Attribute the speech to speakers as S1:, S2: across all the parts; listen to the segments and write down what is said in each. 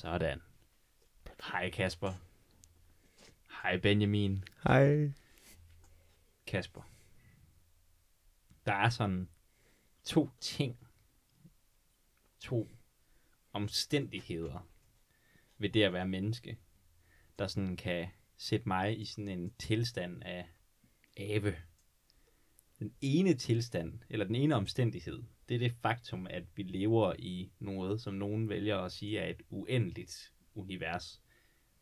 S1: Sådan. Hej Kasper. Hej Benjamin.
S2: Hej.
S1: Kasper. Der er sådan to ting, to omstændigheder ved det at være menneske, der sådan kan sætte mig i sådan en tilstand af ave. Den ene tilstand, eller den ene omstændighed, det er det faktum, at vi lever i noget, som nogen vælger at sige er et uendeligt univers.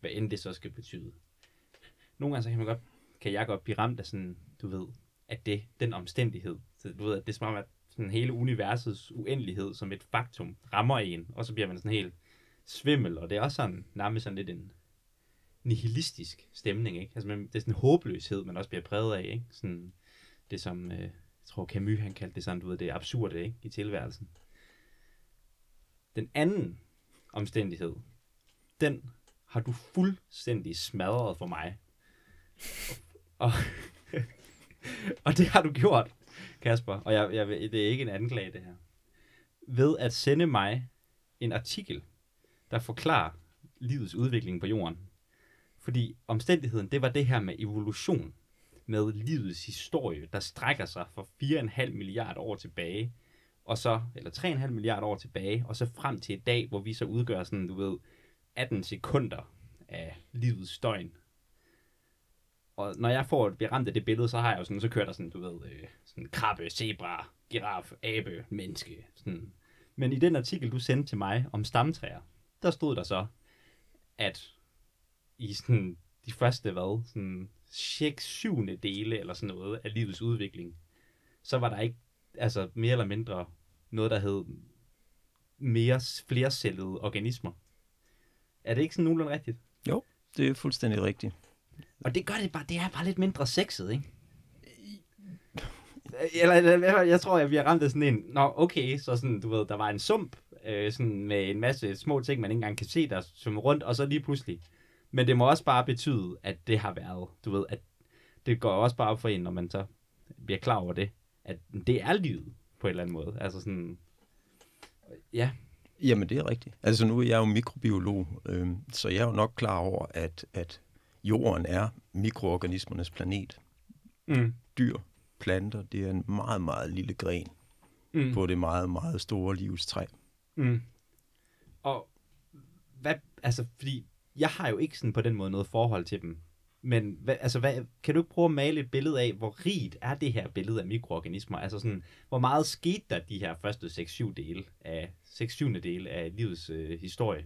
S1: Hvad end det så skal betyde. Nogle gange så kan man godt, kan jeg godt blive ramt af sådan, du ved, at det, den omstændighed, så du ved, at det er som om, at sådan hele universets uendelighed som et faktum rammer en, og så bliver man sådan helt svimmel, og det er også sådan, nærmest sådan lidt en nihilistisk stemning, ikke? Altså, man, det er sådan en håbløshed, man også bliver præget af, ikke? Sådan, det som, øh, jeg tror Camus, han kaldte det sådan, du ved, det absurde, ikke? I tilværelsen. Den anden omstændighed, den har du fuldstændig smadret for mig. Og, og det har du gjort, Kasper. Og jeg, jeg, det er ikke en anklage, det her. Ved at sende mig en artikel, der forklarer livets udvikling på jorden. Fordi omstændigheden, det var det her med evolution. Med livets historie, der strækker sig for 4,5 milliarder år tilbage. Og så, eller 3,5 milliarder år tilbage. Og så frem til i dag, hvor vi så udgør sådan, du ved, 18 sekunder af livets døgn. Og når jeg får bliver ramt af det billede, så har jeg jo sådan, så kører der sådan, du ved, øh, sådan krabbe, zebra, giraf, abe, menneske. Sådan. Men i den artikel, du sendte til mig om stamtræer, der stod der så, at i sådan de første, hvad, sådan 6 syvende dele eller sådan noget af livets udvikling, så var der ikke, altså mere eller mindre, noget, der hed mere flercellede organismer. Er det ikke sådan nogenlunde rigtigt?
S3: Jo, det er fuldstændig rigtigt.
S1: Og det gør det bare, det er bare lidt mindre sexet, ikke? Eller, eller jeg tror, jeg bliver ramt af sådan en, nå okay, så sådan, du ved, der var en sump, øh, sådan med en masse små ting, man ikke engang kan se, der som rundt, og så lige pludselig. Men det må også bare betyde, at det har været, du ved, at det går også bare op for en, når man så bliver klar over det, at det er livet på en eller anden måde. Altså sådan, ja.
S3: Jamen, det er rigtigt. Altså, nu er jeg jo mikrobiolog, øh, så jeg er jo nok klar over, at, at jorden er mikroorganismernes planet.
S1: Mm.
S3: Dyr, planter, det er en meget, meget lille gren mm. på det meget, meget store livstræ.
S1: Mm. Og hvad, altså, fordi jeg har jo ikke sådan på den måde noget forhold til dem. Men hvad, altså, hvad, kan du ikke prøve at male et billede af, hvor rigt er det her billede af mikroorganismer? Altså sådan, hvor meget skete der de her første 6-7 dele af, 6 dele af livets øh, historie?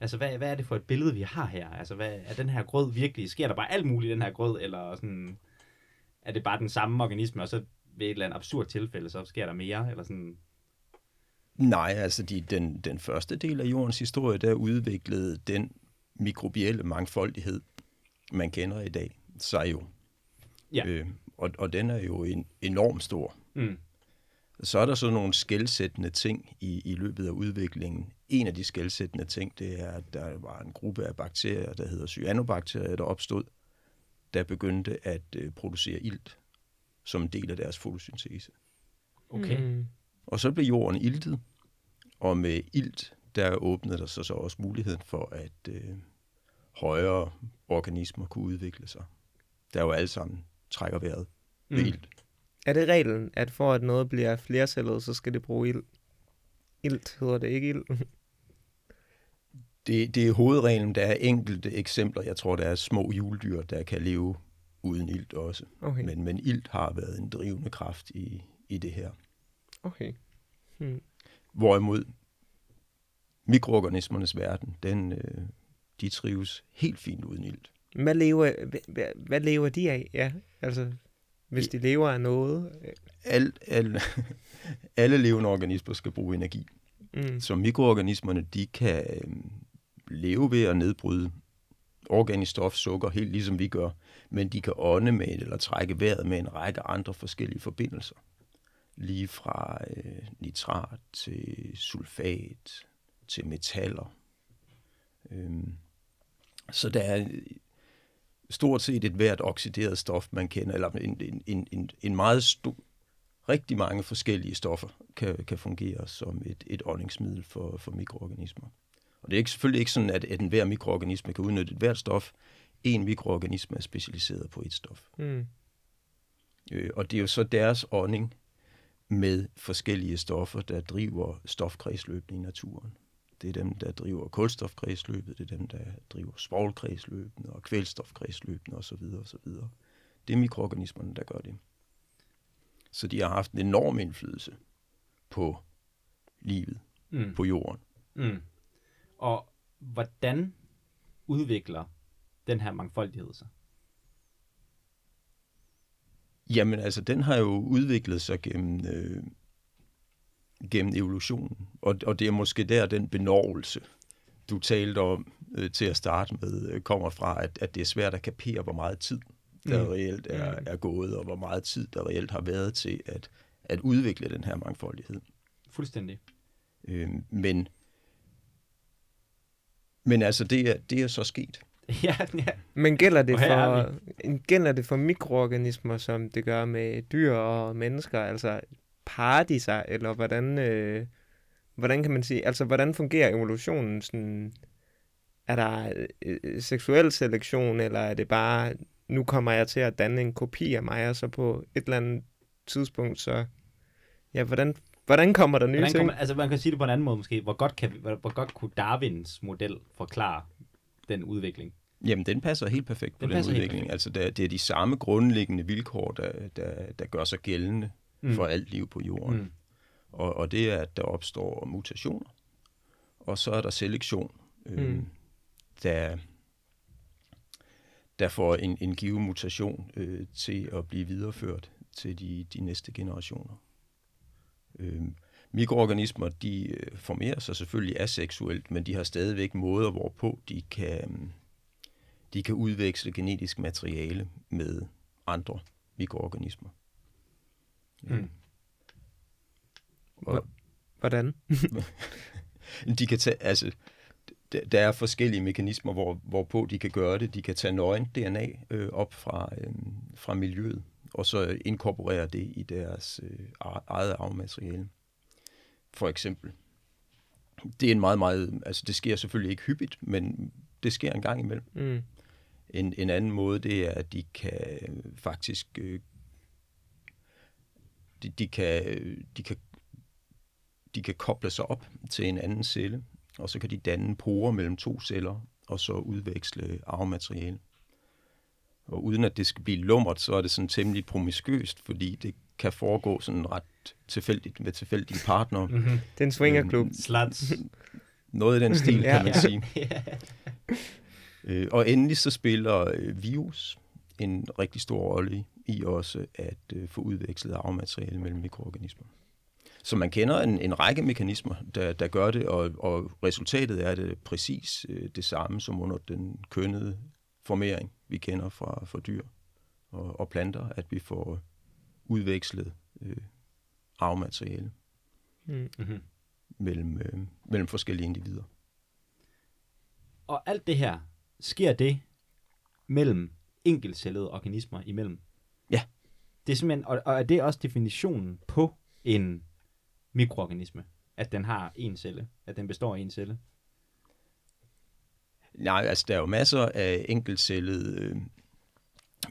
S1: Altså, hvad, hvad er det for et billede, vi har her? Altså, hvad, er den her grød virkelig, sker der bare alt muligt i den her grød, eller sådan, er det bare den samme organisme, og så ved et eller andet absurd tilfælde, så sker der mere, eller sådan?
S3: Nej, altså de, den, den første del af jordens historie, der udviklede den mikrobielle mangfoldighed, man kender i dag, sig jo.
S1: Ja.
S3: Øh, og, og den er jo en, enormt stor.
S1: Mm.
S3: Så er der så nogle skældsættende ting i, i løbet af udviklingen. En af de skældsættende ting, det er, at der var en gruppe af bakterier, der hedder cyanobakterier, der opstod, der begyndte at øh, producere ilt som en del af deres fotosyntese.
S1: Okay. Mm.
S3: Og så blev jorden iltet, og med ilt, der åbnede der så, så også muligheden for, at øh, højere organismer kunne udvikle sig. Der jo alle sammen trækker vejret ved mm. ilt.
S2: Er det reglen, at for at noget bliver flercellet, så skal det bruge ild? Ilt hedder det ikke ild?
S3: det, det er hovedreglen. Der er enkelte eksempler. Jeg tror, der er små juledyr, der kan leve uden ilt også.
S2: Okay.
S3: Men, men ilt har været en drivende kraft i, i det her.
S2: Okay. Hmm.
S3: Hvorimod mikroorganismernes verden, den, øh, de trives helt fint uden ilt.
S2: Hvad lever, hvad, hvad lever de af? Ja, altså, hvis de lever af noget?
S3: Al, al, alle levende organismer skal bruge energi. Mm. Så mikroorganismerne, de kan øh, leve ved at nedbryde organisk stof, sukker, helt ligesom vi gør, men de kan ånde med eller trække vejret med en række andre forskellige forbindelser. Lige fra øh, nitrat til sulfat til metaller. Øhm, så der er stort set et hvert oxideret stof, man kender, eller en, en, en, en meget stor, rigtig mange forskellige stoffer kan, kan fungere som et, et åndingsmiddel for, for mikroorganismer. Og det er ikke, selvfølgelig ikke sådan, at, at enhver mikroorganisme kan udnytte et hvert stof. En mikroorganisme er specialiseret på et stof. Mm. Øh, og det er jo så deres ånding med forskellige stoffer, der driver stofkredsløbet i naturen. Det er dem, der driver kulstofkredsløbet, det er dem, der driver svovlkredsløbet og kvælstofkredsløbet osv. osv. Det er mikroorganismerne, der gør det. Så de har haft en enorm indflydelse på livet mm. på jorden. Mm.
S1: Og hvordan udvikler den her mangfoldighed sig?
S3: Jamen altså, den har jo udviklet sig gennem, øh, gennem evolutionen. Og, og det er måske der, den benovelse, du talte om øh, til at starte med, øh, kommer fra, at, at det er svært at kapere, hvor meget tid der mm. reelt er, mm. er gået, og hvor meget tid der reelt har været til at, at udvikle den her mangfoldighed.
S1: Fuldstændig.
S3: Øh, men, men altså, det er, det er så sket.
S2: ja, ja. Men gælder det, for, gælder det for mikroorganismer, som det gør med dyr og mennesker? Altså, parer de sig, eller hvordan, øh, hvordan kan man sige, altså hvordan fungerer evolutionen? Sådan, er der øh, seksuel selektion, eller er det bare, nu kommer jeg til at danne en kopi af mig, og så på et eller andet tidspunkt, så ja, hvordan, hvordan kommer der nye hvordan ting? Kommer,
S1: altså man kan sige det på en anden måde måske, hvor godt, kan, hvor, hvor godt kunne Darwins model forklare den udvikling?
S3: Jamen, den passer helt perfekt på den, den udvikling. Altså, det er, det er de samme grundlæggende vilkår, der, der, der gør sig gældende mm. for alt liv på jorden. Mm. Og, og det er, at der opstår mutationer, og så er der selektion, øh, mm. der, der får en, en givet mutation øh, til at blive videreført til de, de næste generationer. Øh, mikroorganismer, de øh, formerer sig selvfølgelig aseksuelt, men de har stadigvæk måder, hvorpå de kan de kan udveksle genetisk materiale med andre mikroorganismer. Mm.
S2: Og, Hvordan?
S3: de kan tage, altså, der er forskellige mekanismer, hvor, hvorpå de kan gøre det. De kan tage nøgen DNA øh, op fra, øh, fra miljøet, og så inkorporere det i deres øh, eget arvemateriale. For eksempel. Det er en meget, meget, altså det sker selvfølgelig ikke hyppigt, men det sker en gang imellem. Mm. En, en anden måde, det er, at de kan faktisk øh, de, de, kan, de, kan, de kan koble sig op til en anden celle, og så kan de danne porer mellem to celler, og så udveksle arvemateriale. Og uden at det skal blive lummert, så er det sådan temmelig promiskøst, fordi det kan foregå sådan ret tilfældigt med tilfældige partnere. Mm-hmm. Det
S2: er en swingerklub. Øhm,
S1: Slats.
S3: Noget i den stil, kan man sige. Øh, og endelig så spiller øh, virus en rigtig stor rolle i også at øh, få udvekslet arvemateriale mellem mikroorganismer. Så man kender en, en række mekanismer, der, der gør det, og, og resultatet er det præcis øh, det samme som under den kønnede formering, vi kender fra, fra dyr og, og planter, at vi får udvekslet øh, arvemateriale mm-hmm. mellem, øh, mellem forskellige individer.
S1: Og alt det her, sker det mellem enkeltcellede organismer imellem?
S3: Ja.
S1: Det er simpelthen, og, og er det også definitionen på en mikroorganisme? At den har en celle? At den består af en celle?
S3: Nej, altså der er jo masser af enkeltcellede øh,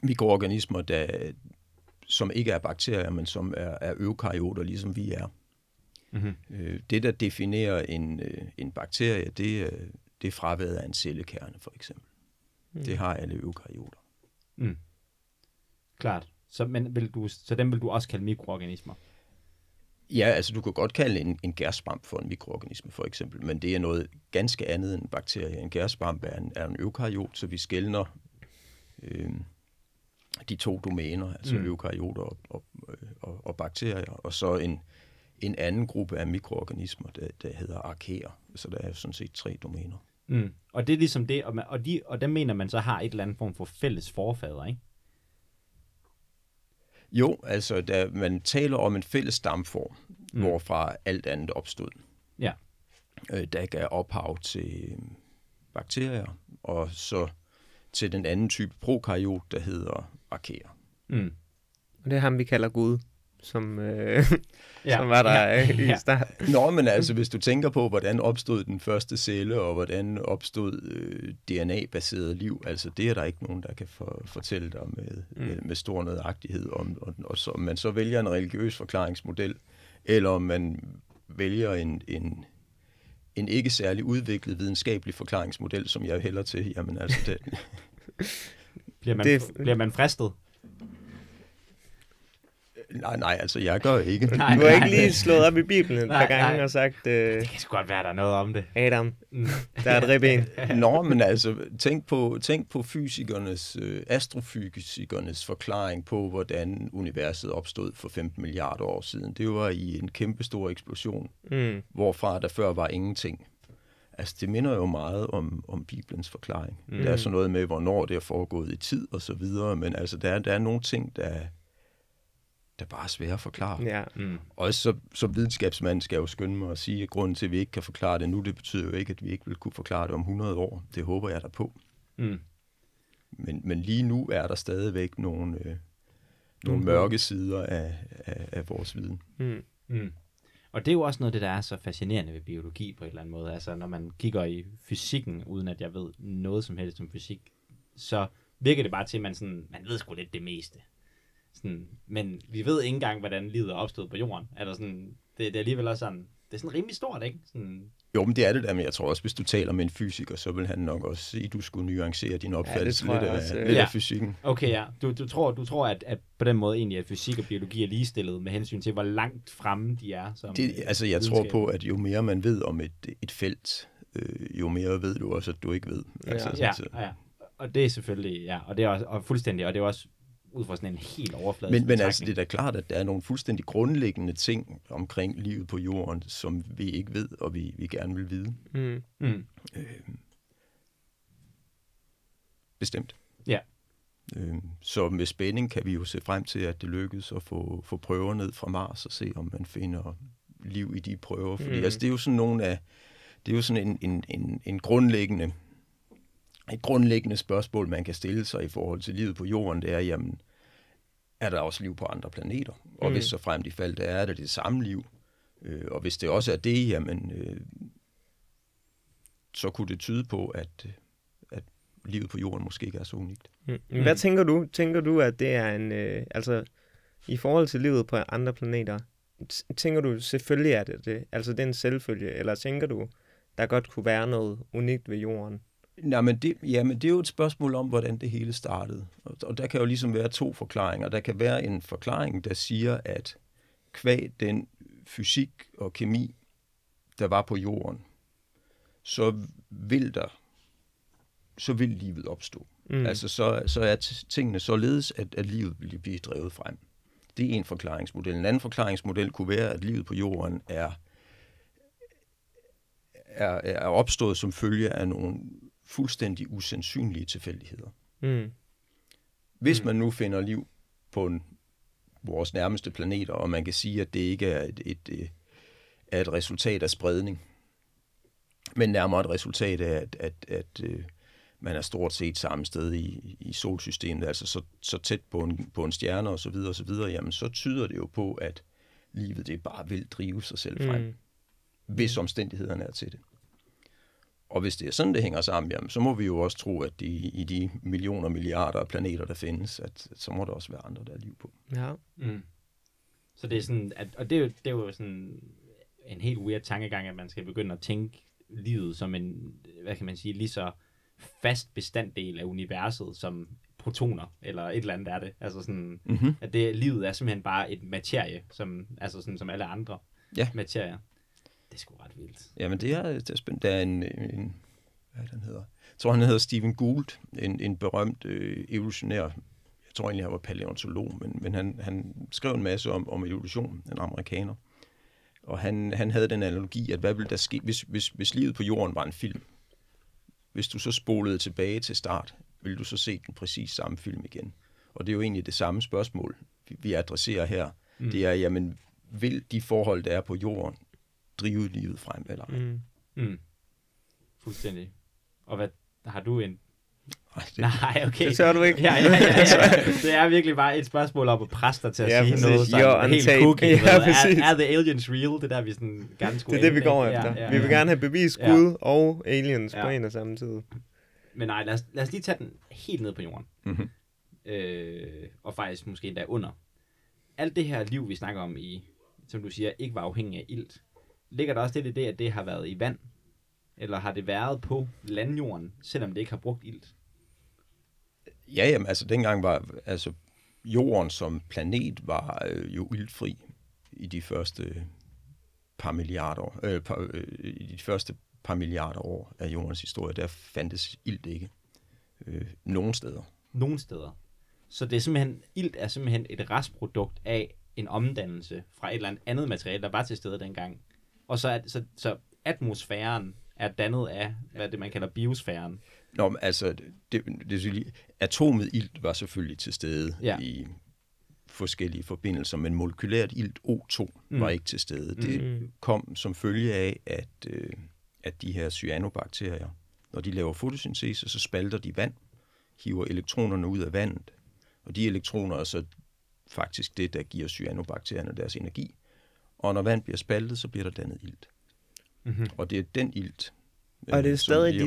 S3: mikroorganismer, der, som ikke er bakterier, men som er, er eukaryoter, ligesom vi er. Mm-hmm. Øh, det, der definerer en, øh, en bakterie, det, det er fraværet af en cellekerne, for eksempel. Mm. Det har alle eukaryoter. Mm.
S1: Klart. Så, men vil du, så dem vil du også kalde mikroorganismer?
S3: Ja, altså du kan godt kalde en, en gærsvamp for en mikroorganisme, for eksempel, men det er noget ganske andet end bakterier. En gærsvamp er en, er en eukaryot, så vi skældner øh, de to domæner, altså mm. eukaryoter og, og, og, og bakterier, og så en, en anden gruppe af mikroorganismer, der, der hedder arkeer. Så der er sådan set tre domæner.
S1: Mm. Og det er ligesom det, og, man, og, de, og dem mener man så har et eller andet form for fælles forfader, ikke?
S3: Jo, altså da man taler om en fælles stamform, mm. hvorfra alt andet opstod.
S1: Ja.
S3: Øh, der gav ophav til bakterier, og så til den anden type prokaryot, der hedder arkeer. Mm.
S2: Og det er ham, vi kalder Gud. Som, øh, ja. som var der ja. i ja. starten.
S3: Nå, men altså, hvis du tænker på, hvordan opstod den første celle, og hvordan opstod øh, DNA-baseret liv, altså det er der ikke nogen, der kan for, fortælle dig med, mm. med, med stor nødagtighed om. Og, og så, om man så vælger en religiøs forklaringsmodel, eller om man vælger en, en, en ikke særlig udviklet videnskabelig forklaringsmodel, som jeg hælder til, jamen altså det...
S1: bliver, man, det... bliver man fristet?
S3: Nej, nej, altså jeg gør ikke.
S2: Nej, du har ikke lige slået op i Bibelen et par gange nej. og sagt... Uh,
S1: det kan sgu godt være, der er noget om det.
S2: Adam, mm. der er et ribben.
S3: Nå, men altså, tænk på, tænk på fysikernes, uh, astrofysikernes forklaring på, hvordan universet opstod for 15 milliarder år siden. Det var i en kæmpe stor eksplosion, mm. hvorfra der før var ingenting. Altså, det minder jo meget om, om Bibelens forklaring. Mm. Det er sådan noget med, hvornår det er foregået i tid og så videre, men altså, der er, der er nogle ting, der der bare er svære at forklare. Ja. Mm. Og så, som videnskabsmand skal jeg jo skynde mig at sige, at grunden til, at vi ikke kan forklare det nu, det betyder jo ikke, at vi ikke vil kunne forklare det om 100 år. Det håber jeg da på. Mm. Men, men lige nu er der stadigvæk nogle, øh, nogle mørke sider af, af, af vores viden. Mm.
S1: Mm. Og det er jo også noget af det, der er så fascinerende ved biologi på en eller anden måde. Altså, når man kigger i fysikken, uden at jeg ved noget som helst om fysik, så virker det bare til, at man, sådan, man ved sgu lidt det meste. Sådan, men vi ved ikke engang, hvordan livet er opstået på jorden. Eller sådan, det, det er alligevel også sådan, det er sådan rimelig stort, ikke? Sådan...
S3: Jo, men det er det der, men jeg tror også, hvis du taler med en fysiker, så vil han nok også sige, at du skulle nuancere din opfattelse ja, lidt, af, også, lidt ja. af fysikken.
S1: Okay, ja. Du, du tror, du tror at, at på den måde egentlig, at fysik og biologi er ligestillet med hensyn til, hvor langt fremme de er? Som
S3: det, altså, jeg tror på, at jo mere man ved om et, et felt, øh, jo mere ved du også, at du ikke ved. Altså,
S1: ja, ja, ja. Og det er selvfølgelig, ja, og det er også og fuldstændig, og det er også ud fra sådan en helt overflade.
S3: Men, men altså, det er da klart, at der er nogle fuldstændig grundlæggende ting omkring livet på jorden, som vi ikke ved, og vi, vi gerne vil vide. Mm. Mm. Øh, bestemt.
S1: Ja.
S3: Øh, så med spænding kan vi jo se frem til, at det lykkes at få, få prøver ned fra Mars og se, om man finder liv i de prøver. Fordi mm. altså, det er jo sådan nogle af, det er jo sådan en, en, en, en grundlæggende et grundlæggende spørgsmål, man kan stille sig i forhold til livet på jorden, det er, jamen, er der også liv på andre planeter? Og mm. hvis så frem de fald, der er, det det samme liv? Øh, og hvis det også er det, jamen, øh, så kunne det tyde på, at, at livet på jorden måske ikke er så unikt.
S2: Mm. Hvad mm. tænker du? Tænker du, at det er en... Øh, altså, i forhold til livet på andre planeter, tænker du selvfølgelig er det det? Altså, det er en selvfølge? Eller tænker du, der godt kunne være noget unikt ved jorden?
S3: Nej, men det, ja, men det er jo et spørgsmål om, hvordan det hele startede. Og, og der kan jo ligesom være to forklaringer. Der kan være en forklaring, der siger, at kvæg den fysik og kemi, der var på jorden, så vil der så vil livet opstå. Mm. Altså så, så er tingene således, at, at livet vil blive drevet frem. Det er en forklaringsmodel. En anden forklaringsmodel kunne være, at livet på jorden er, er, er opstået som følge af nogle fuldstændig usandsynlige tilfældigheder. Mm. Hvis mm. man nu finder liv på en, vores nærmeste planeter, og man kan sige, at det ikke er et, et, et, er et resultat af spredning, men nærmere et resultat af, at, at, at, øh, man er stort set samme sted i, i solsystemet, altså så, så tæt på en, på en stjerne osv., videre, jamen så tyder det jo på, at livet det bare vil drive sig selv frem, mm. hvis omstændighederne er til det. Og hvis det er sådan, det hænger sammen, jamen, så må vi jo også tro, at de, i de millioner milliarder af planeter, der findes, at, at så må der også være andre, der er liv på.
S2: Ja. Mm.
S1: Så det er sådan, at, og det er, jo, det er jo sådan en helt weird tankegang, at man skal begynde at tænke livet som en, hvad kan man sige, lige så fast bestanddel af universet, som protoner, eller et eller andet er det. Altså sådan, mm-hmm. at det, livet er simpelthen bare et materie, som, altså sådan, som alle andre ja. materier. Det er sgu ret vildt.
S3: Jamen, det er, det er spændende. Der er en, en hvad den hedder? Jeg tror, han hedder Stephen Gould, en, en berømt øh, evolutionær. Jeg tror egentlig, han var paleontolog, men, men han, han skrev en masse om, om evolution, en amerikaner. Og han, han havde den analogi, at hvad ville der ske, hvis, hvis, hvis livet på jorden var en film? Hvis du så spolede tilbage til start, ville du så se den præcis samme film igen? Og det er jo egentlig det samme spørgsmål, vi adresserer her. Mm. Det er, jamen, vil de forhold, der er på jorden, drive livet frem, eller ej. Mm. Mm.
S1: Fuldstændig. Og hvad, har du en Nej, det, Nej, okay.
S2: Det tør du ikke.
S1: ja, ja, ja, ja. Det er virkelig bare et spørgsmål om at presse dig til at ja, sige præcis. noget sådan helt cookie. Ja, er, er, the aliens real? Det der, vi sådan gerne skulle
S2: Det er det, vi går efter. Ja, ja, vi vil gerne have bevis Gud ja. og aliens ja. på en og samme tid.
S1: Men nej, lad os, lad os lige tage den helt ned på jorden. Mm-hmm. Øh, og faktisk måske endda under. Alt det her liv, vi snakker om i, som du siger, ikke var afhængig af ilt. Ligger der også lidt i det, at det har været i vand? Eller har det været på landjorden, selvom det ikke har brugt ilt?
S3: Ja, jamen, altså dengang var altså, jorden som planet var øh, jo iltfri i de første par milliarder, øh, par, øh, i de første par milliarder år af jordens historie, der fandtes ilt ikke øh, nogen steder.
S1: Nogen steder. Så det er simpelthen, ilt er simpelthen et restprodukt af en omdannelse fra et eller andet andet materiale, der var til stede dengang. Og så, er, så, så atmosfæren er dannet af, hvad det man kalder biosfæren.
S3: Nå, altså, det, det, det, atomet ilt var selvfølgelig til stede ja. i forskellige forbindelser, men molekylært ilt O2 mm. var ikke til stede. Det mm. kom som følge af, at, øh, at de her cyanobakterier, når de laver fotosyntese, så spalter de vand, hiver elektronerne ud af vandet, og de elektroner er så faktisk det, der giver cyanobakterierne deres energi. Og når vand bliver spaltet, så bliver der dannet ilt. Mm-hmm. Og det er den ilt,
S2: og er det øh, stadig de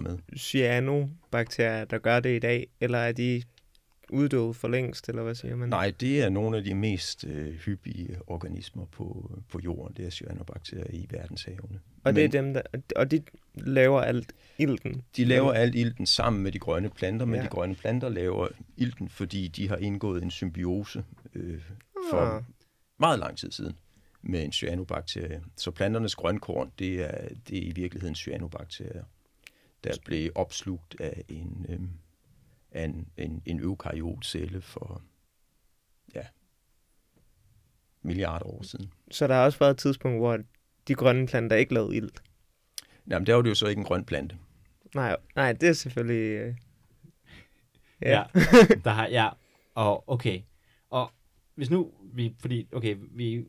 S2: med. cyanobakterier, der gør det i dag, eller er de uddøde for længst, eller hvad siger man?
S3: Nej, det er nogle af de mest øh, hyppige organismer på, på jorden. Det er cyanobakterier i verdenshavene.
S2: Og, Men, det er dem, der, og de laver alt ilten?
S3: De laver alt ilten sammen med de grønne planter, men ja. de grønne planter laver ilten, fordi de har indgået en symbiose øh, for ah. meget lang tid siden med en cyanobakterie. Så planternes grønkorn, det er, det er i virkeligheden cyanobakterier, der blev opslugt af en, øh, af en, en, en eukaryotcelle for ja, milliarder år siden.
S2: Så der har også været et tidspunkt, hvor de grønne planter ikke lavede ild?
S3: Jamen, der var det jo så ikke en grøn plante.
S2: Nej, nej det er selvfølgelig... Øh...
S1: Ja. ja, der har, ja, og okay. Og hvis nu, vi, fordi, okay, vi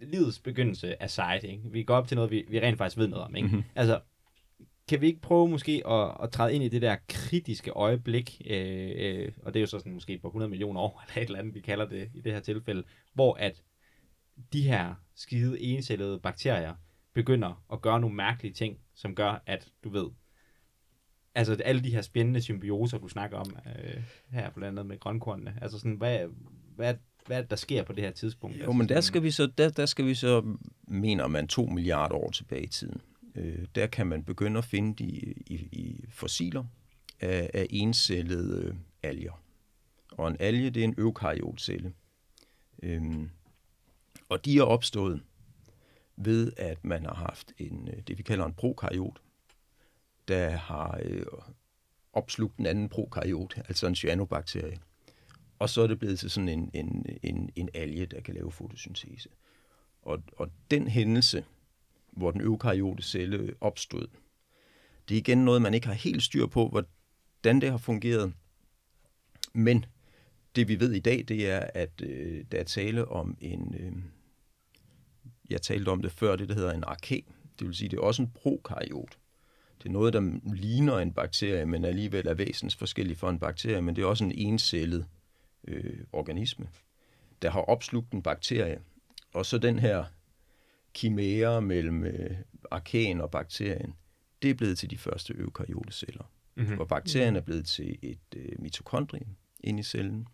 S1: livets begyndelse er sejt, ikke? Vi går op til noget, vi, vi rent faktisk ved noget om, ikke? Mm-hmm. Altså, kan vi ikke prøve måske at, at træde ind i det der kritiske øjeblik, øh, øh, og det er jo så sådan måske på 100 millioner år, eller et eller andet, vi kalder det i det her tilfælde, hvor at de her skide encellede bakterier begynder at gøre nogle mærkelige ting, som gør, at du ved, altså alle de her spændende symbioser, du snakker om øh, her blandt andet med grønkornene, altså sådan, hvad, hvad, hvad der sker på det her tidspunkt?
S3: Jo, men der skal vi så, der, der skal vi så, mener man, to milliarder år tilbage i tiden. Øh, der kan man begynde at finde de i, i fossiler af, af encellede øh, alger. Og en alge, det er en eukaryotcelle. Øhm, og de er opstået ved, at man har haft en, øh, det, vi kalder en prokaryot, der har øh, opslugt en anden prokaryot, altså en cyanobakterie. Og så er det blevet til sådan en, en, en, en alge, der kan lave fotosyntese. Og, og den hændelse, hvor den eukaryote celle opstod, det er igen noget, man ikke har helt styr på, hvordan det har fungeret. Men det vi ved i dag, det er, at øh, der er tale om en, øh, jeg talte om det før, det der hedder en arke. Det vil sige, det er også en prokaryot. Det er noget, der ligner en bakterie, men alligevel er væsensforskellig for en bakterie, men det er også en encellet øh, organisme, der har opslugt en bakterie. Og så den her kimære mellem øh, arkan og bakterien, det er blevet til de første eukaryoteceller. Mm-hmm. Hvor bakterien er blevet til et øh, mitokondrie inde i cellen.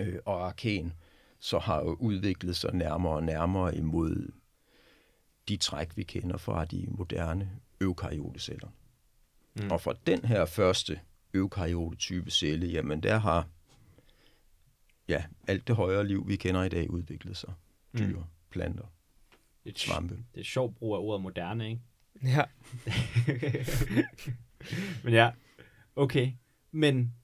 S3: Øh, og arkan så har jo udviklet sig nærmere og nærmere imod de træk, vi kender fra de moderne eukaryoteceller. Mm. Og fra den her første eukaryote-type celle, jamen der har ja, alt det højere liv, vi kender i dag, udviklet sig. Mm. Dyr, mm. planter,
S1: det
S3: svampe.
S1: Det er et sjovt brug af ordet moderne, ikke?
S2: Ja.
S1: Men ja, okay. Men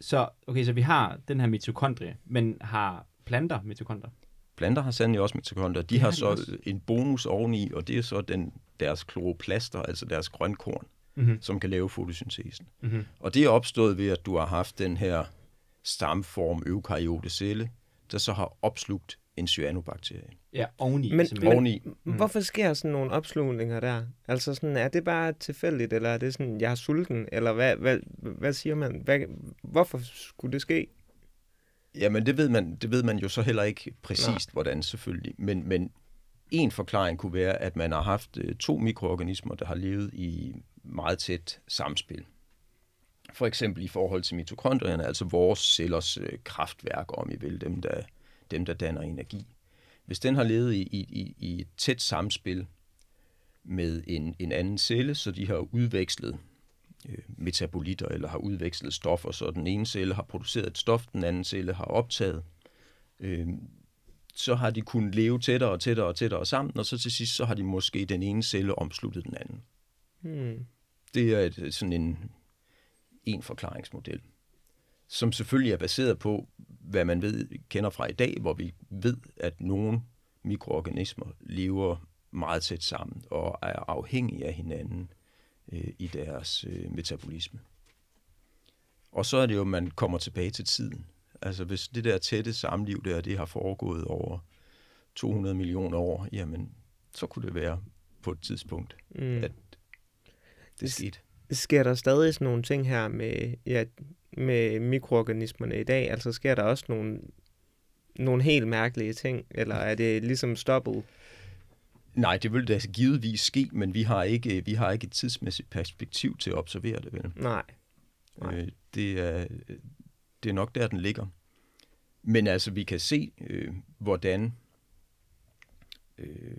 S1: så, okay, så vi har den her mitokondrie, men har planter mitokondrier?
S3: Planter har sandelig også mitokondrier. De har, har så også. en bonus oveni, og det er så den, deres kloroplaster, altså deres grønkorn, mm-hmm. som kan lave fotosyntesen. Mm-hmm. Og det er opstået ved, at du har haft den her stamform eukaryote celle, der så har opslugt en cyanobakterie.
S1: Ja, oveni.
S2: Men,
S1: simpelthen.
S3: Oveni.
S2: Mm. Hvorfor sker sådan nogle opslugninger der? Altså sådan, er det bare tilfældigt, eller er det sådan, jeg er sulten, eller hvad, hvad, hvad siger man? Hvad, hvorfor skulle det ske?
S3: Jamen, det ved man, det ved man jo så heller ikke præcist, Nej. hvordan selvfølgelig. Men, men en forklaring kunne være, at man har haft øh, to mikroorganismer, der har levet i meget tæt samspil. For eksempel i forhold til mitokondrierne, altså vores cellers øh, kraftværk, om I vil, dem der, dem der danner energi. Hvis den har levet i, i, i et tæt samspil med en, en anden celle, så de har udvekslet øh, metabolitter eller har udvekslet stoffer, så den ene celle har produceret et stof, den anden celle har optaget, øh, så har de kunnet leve tættere og tættere og tættere sammen, og så til sidst, så har de måske den ene celle omsluttet den anden.
S2: Hmm.
S3: Det er et, sådan en, en forklaringsmodel, som selvfølgelig er baseret på, hvad man ved, kender fra i dag, hvor vi ved, at nogle mikroorganismer lever meget tæt sammen og er afhængige af hinanden øh, i deres øh, metabolisme. Og så er det jo, at man kommer tilbage til tiden. Altså hvis det der tætte samliv der, det har foregået over 200 millioner år, jamen så kunne det være på et tidspunkt, mm. at det skete.
S2: Sker der stadig sådan nogle ting her med, ja, med mikroorganismerne i dag? Altså sker der også nogle, nogle helt mærkelige ting, eller er det ligesom stoppet?
S3: Nej, det vil da givetvis ske, men vi har ikke, vi har ikke et tidsmæssigt perspektiv til at observere det, vel?
S2: Nej.
S3: Nej. Øh, det, er, det er nok der, den ligger. Men altså, vi kan se, øh, hvordan øh,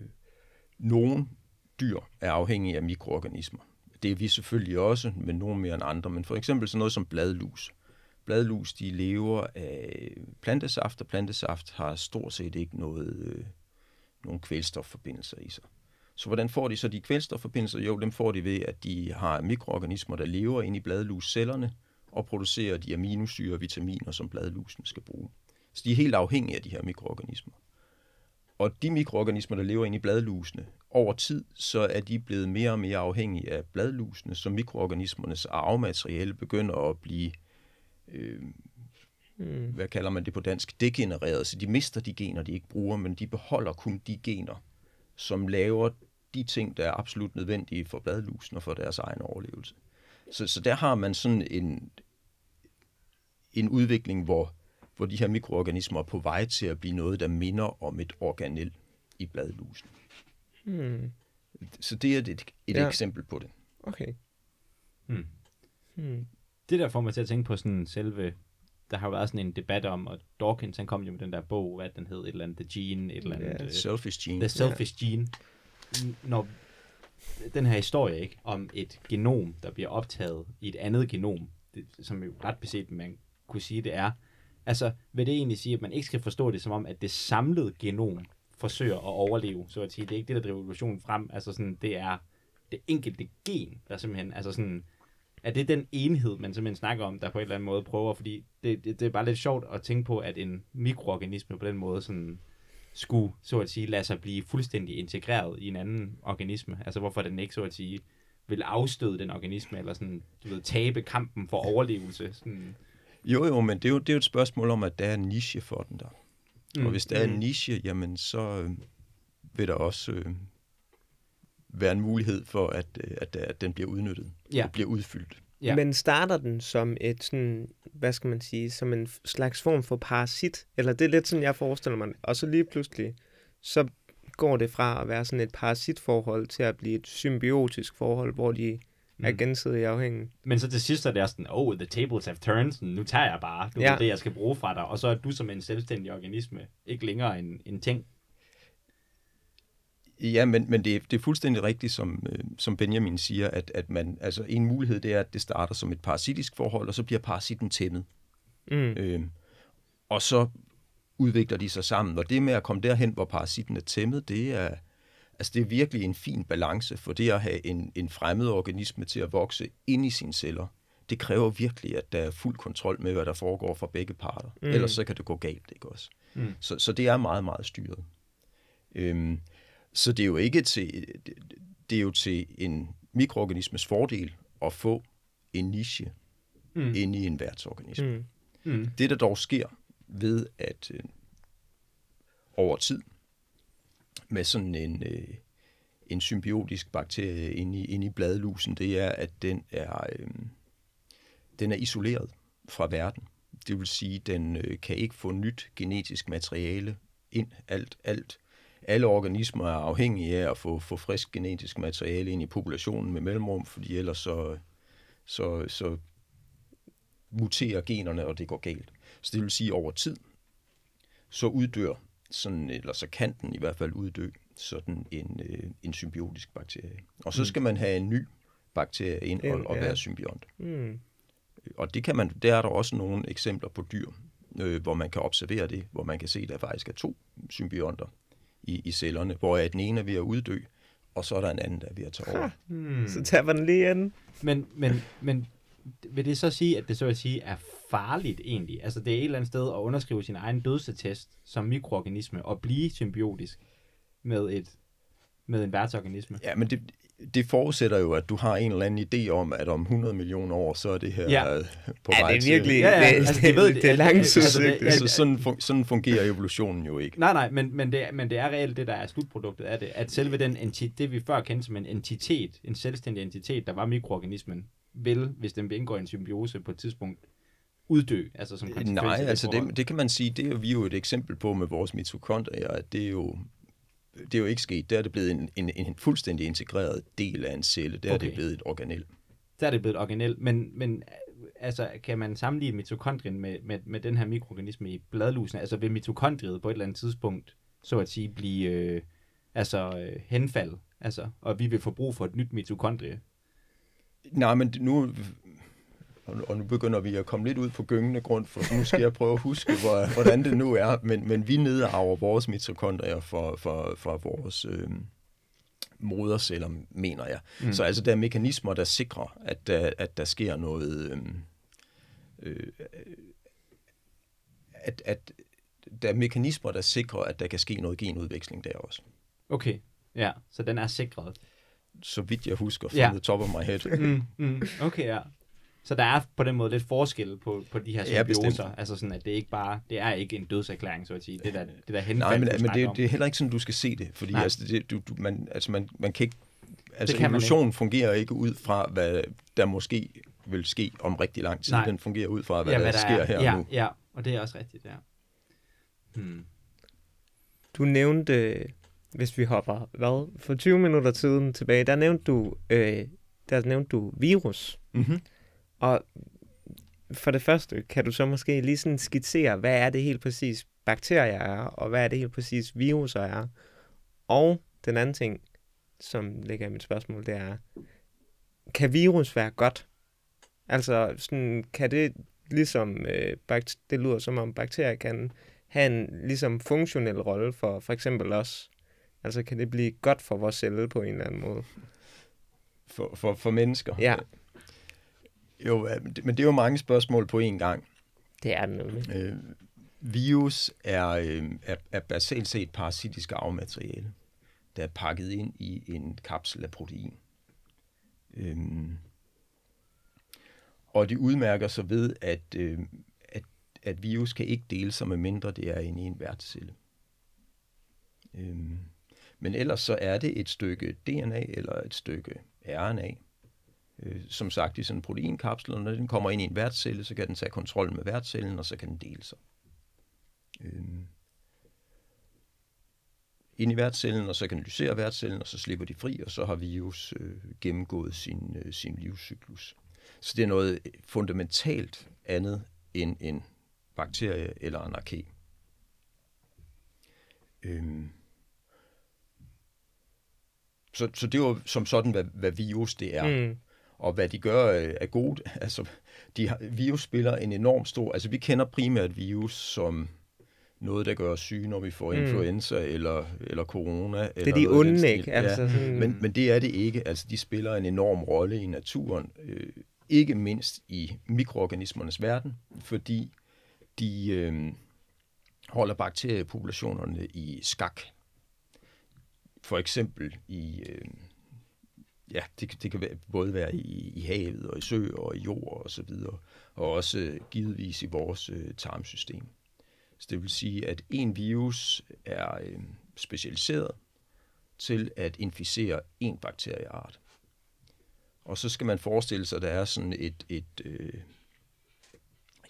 S3: nogle dyr er afhængige af mikroorganismer. Det er vi selvfølgelig også, men nogle mere end andre. Men for eksempel sådan noget som bladlus. Bladlus, de lever af plantesaft, og plantesaft har stort set ikke noget, øh, nogen kvælstofforbindelser i sig. Så hvordan får de så de kvælstofforbindelser? Jo, dem får de ved, at de har mikroorganismer, der lever inde i bladluscellerne og producerer de aminosyre og vitaminer, som bladlusen skal bruge. Så de er helt afhængige af de her mikroorganismer. Og de mikroorganismer, der lever inde i bladlusene, over tid, så er de blevet mere og mere afhængige af bladlusene, så mikroorganismernes arvemateriale begynder at blive, øh, mm. hvad kalder man det på dansk, degenereret. Så de mister de gener, de ikke bruger, men de beholder kun de gener, som laver de ting, der er absolut nødvendige for bladlusen og for deres egen overlevelse. Så, så der har man sådan en, en udvikling, hvor, hvor de her mikroorganismer er på vej til at blive noget, der minder om et organel i bladlusen. Hmm. Så det er et, et ja. eksempel på det.
S2: Okay.
S1: Hmm. Hmm. Det der får mig til at tænke på sådan selve der har jo været sådan en debat om, og Dawkins, han kom jo med den der bog, hvad den hed, et eller andet, The Gene, et eller andet. Yeah.
S3: Uh, selfish Gene.
S1: The Selfish yeah. Gene. Når den her historie, ikke, om et genom, der bliver optaget i et andet genom, det, som jo ret beset man kunne sige, det er, altså vil det egentlig sige, at man ikke skal forstå det som om, at det samlede genom forsøger at overleve, så at sige. Det er ikke det, der driver evolutionen frem. Altså sådan, det er det enkelte gen, der simpelthen, altså sådan, er det den enhed, man simpelthen snakker om, der på en eller anden måde prøver, fordi det, det, det er bare lidt sjovt at tænke på, at en mikroorganisme på den måde sådan, skulle, så at sige, lade sig blive fuldstændig integreret i en anden organisme. Altså hvorfor den ikke, så at sige, vil afstøde den organisme, eller sådan, du ved, tabe kampen for overlevelse. Sådan.
S3: Jo, jo, men det er jo, det er jo et spørgsmål om, at der er en niche for den der. Mm. Og hvis der er en mm. niche, jamen så øh, vil der også øh, være en mulighed for, at, øh, at, at den bliver udnyttet ja. og bliver udfyldt.
S2: Ja. Men starter den som et sådan, hvad skal man sige, som en slags form for parasit? Eller det er lidt sådan, jeg forestiller mig. Og så lige pludselig, så går det fra at være sådan et parasitforhold til at blive et symbiotisk forhold, hvor de mm. er gensidigt afhængige.
S1: Men så til sidst er det sådan, oh, the tables have turned, sådan, nu tager jeg bare du ja. det, jeg skal bruge fra dig, og så er du som en selvstændig organisme ikke længere en, en ting.
S3: Ja, men, men det, er, det er fuldstændig rigtigt, som, øh, som Benjamin siger, at, at man, altså en mulighed det er, at det starter som et parasitisk forhold, og så bliver parasitten tæmmet. Mm. Øh, og så udvikler de sig sammen, og det med at komme derhen, hvor parasitten er tæmmet, det er, altså det er virkelig en fin balance, for det at have en, en fremmed organisme til at vokse ind i sine celler, det kræver virkelig, at der er fuld kontrol med, hvad der foregår fra begge parter. Mm. Ellers så kan det gå galt, ikke også? Mm. Så, så det er meget, meget styret. Øhm, så det er jo ikke til, det er jo til en mikroorganismes fordel at få en niche mm. inde i en værtsorganisme. Mm. Mm. Det, der dog sker ved at øh, over tid med sådan en, øh, en symbiotisk bakterie inde i, inde i bladlusen, det er, at den er, øh, den er isoleret fra verden. Det vil sige, at den øh, kan ikke få nyt genetisk materiale ind. Alt, alt. Alle organismer er afhængige af at få, få frisk genetisk materiale ind i populationen med mellemrum, fordi ellers så, så, så muterer generne, og det går galt. Så det vil sige, at over tid, så uddør sådan, eller så kan den i hvert fald uddø sådan en, øh, en symbiotisk bakterie. Og så mm. skal man have en ny bakterie ind og, og være symbiont. Mm. Og det kan man, der er der også nogle eksempler på dyr, øh, hvor man kan observere det, hvor man kan se, at der faktisk er to symbionter i, i cellerne, hvor den ene er ved at uddø, og så er der en anden, der er ved at tage over.
S2: Hmm. Så tager man lige ind.
S1: Men, men, men vil det så sige, at det så at sige er farligt egentlig? Altså det er et eller andet sted at underskrive sin egen dødsetest som mikroorganisme og blive symbiotisk med et med en værtsorganisme.
S3: Ja, men det, det forudsætter jo, at du har en eller anden idé om, at om 100 millioner år, så er det her ja. på
S2: ja, vej det er virkelig, ja, ja, det, altså, det, ved, det er langtidssygt. Altså,
S3: altså, sådan, fun, sådan fungerer evolutionen jo ikke.
S1: Nej, nej, men, men, det, men det er reelt det, der er slutproduktet af det, at selve den entitet, det vi før kendte som en entitet, en selvstændig entitet, der var mikroorganismen, vil, hvis den vil indgå i en symbiose på et tidspunkt, uddø, altså som
S3: Nej, altså det, det kan man sige, det er vi jo et eksempel på med vores mitokondrier, at det er jo det er jo ikke sket. Der er det blevet en, en, en fuldstændig integreret del af en celle. Der okay. er det blevet et organel.
S1: Der er det blevet et organel, men, men altså, kan man sammenligne mitokondrien med, med, med den her mikroorganisme i bladlusen? Altså vil mitokondriet på et eller andet tidspunkt, så at sige, blive øh, altså, øh, henfald? Altså, og vi vil få brug for et nyt mitokondrie?
S3: Nej, men nu og nu begynder vi at komme lidt ud på gyngende grund, for nu skal jeg prøve at huske, hvor, hvordan det nu er, men, men vi nedarver vores mitokondrier for, for, for vores øh, moderceller, mener jeg. Mm. Så altså, der er mekanismer, der sikrer, at der, at der sker noget... Øh, øh, at, at der er mekanismer, der sikrer, at der kan ske noget genudveksling der også.
S1: Okay, ja, så den er sikret.
S3: Så vidt jeg husker, fra ja. the top of my head.
S1: mm, mm, okay, ja. Så der er på den måde lidt forskel på, på de her symbioser. Ja, altså sådan, at det ikke bare, det er ikke en dødserklæring, så at sige. Det der, det der henfald,
S3: Nej, men, men det, det, er heller ikke sådan, du skal se det. Fordi altså, det, du, du, man, altså, man, man kan ikke, altså kan evolutionen ikke. fungerer ikke ud fra, hvad der måske vil ske om rigtig lang tid. Nej. Den fungerer ud fra, hvad, ja, hvad der, der sker er. her
S1: ja,
S3: nu.
S1: Ja, og det er også rigtigt, ja.
S2: Hmm. Du nævnte, hvis vi hopper, hvad, for 20 minutter siden tilbage, der nævnte du, øh, der nævnte du virus. Mm-hmm. Og for det første, kan du så måske lige sådan skitsere, hvad er det helt præcis bakterier er, og hvad er det helt præcis viruser er? Og den anden ting, som ligger i mit spørgsmål, det er, kan virus være godt? Altså, sådan, kan det ligesom, øh, det lyder som om bakterier kan have en ligesom funktionel rolle for for eksempel os? Altså, kan det blive godt for vores celle på en eller anden måde?
S3: For, for, for mennesker?
S2: Ja.
S3: Jo, men det er jo mange spørgsmål på én gang.
S2: Det er det nemlig. Øh,
S3: virus er, øh, er, er basalt set parasitisk arvemateriale, der er pakket ind i en kapsel af protein. Øh, og de udmærker sig ved, at, øh, at, at virus kan ikke dele sig med mindre det er inde i en værtscelle. Øh, men ellers så er det et stykke DNA eller et stykke RNA, øh, som sagt i sådan en proteinkapsel, og når den kommer ind i en værtscelle, så kan den tage kontrol med værtscellen, og så kan den dele sig. Øh, ind i værtscellen, og så kan den lysere værtscellen, og så slipper de fri, og så har virus øh, gennemgået sin, øh, sin livscyklus. Så det er noget fundamentalt andet end en bakterie eller en arke. Øhm. Så, så det er jo som sådan, hvad, hvad virus det er. Mm og hvad de gør øh, er godt. Altså, de har, virus spiller en enorm stor... Altså, vi kender primært virus som noget, der gør os syge, når vi får mm. influenza eller, eller corona. Det
S2: er eller de onde, ikke? Altså,
S3: ja. sådan... men, men det er det ikke. Altså, de spiller en enorm rolle i naturen. Øh, ikke mindst i mikroorganismernes verden, fordi de øh, holder bakteriepopulationerne i skak. For eksempel i... Øh, ja, det, det kan være, både være i, i havet og i sø og i jord og så videre, og også øh, givetvis i vores øh, tarmsystem. Så det vil sige, at en virus er øh, specialiseret til at inficere en bakterieart. Og så skal man forestille sig, at der er sådan et, et, øh,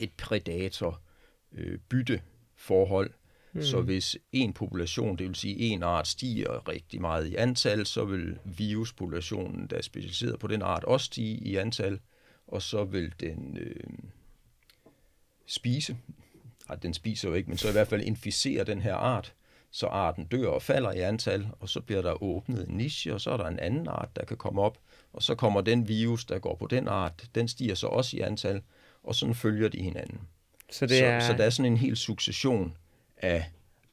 S3: et predator-bytte-forhold. Øh, mm. Så hvis en population, det vil sige en art, stiger rigtig meget i antal, så vil viruspopulationen, der er specialiseret på den art, også stige i antal, og så vil den øh, spise, ej, den spiser jo ikke, men så i hvert fald inficere den her art, så arten dør og falder i antal, og så bliver der åbnet en niche, og så er der en anden art, der kan komme op, og så kommer den virus, der går på den art, den stiger så også i antal, og sådan følger de hinanden. Så, det er... så, så der er sådan en hel succession af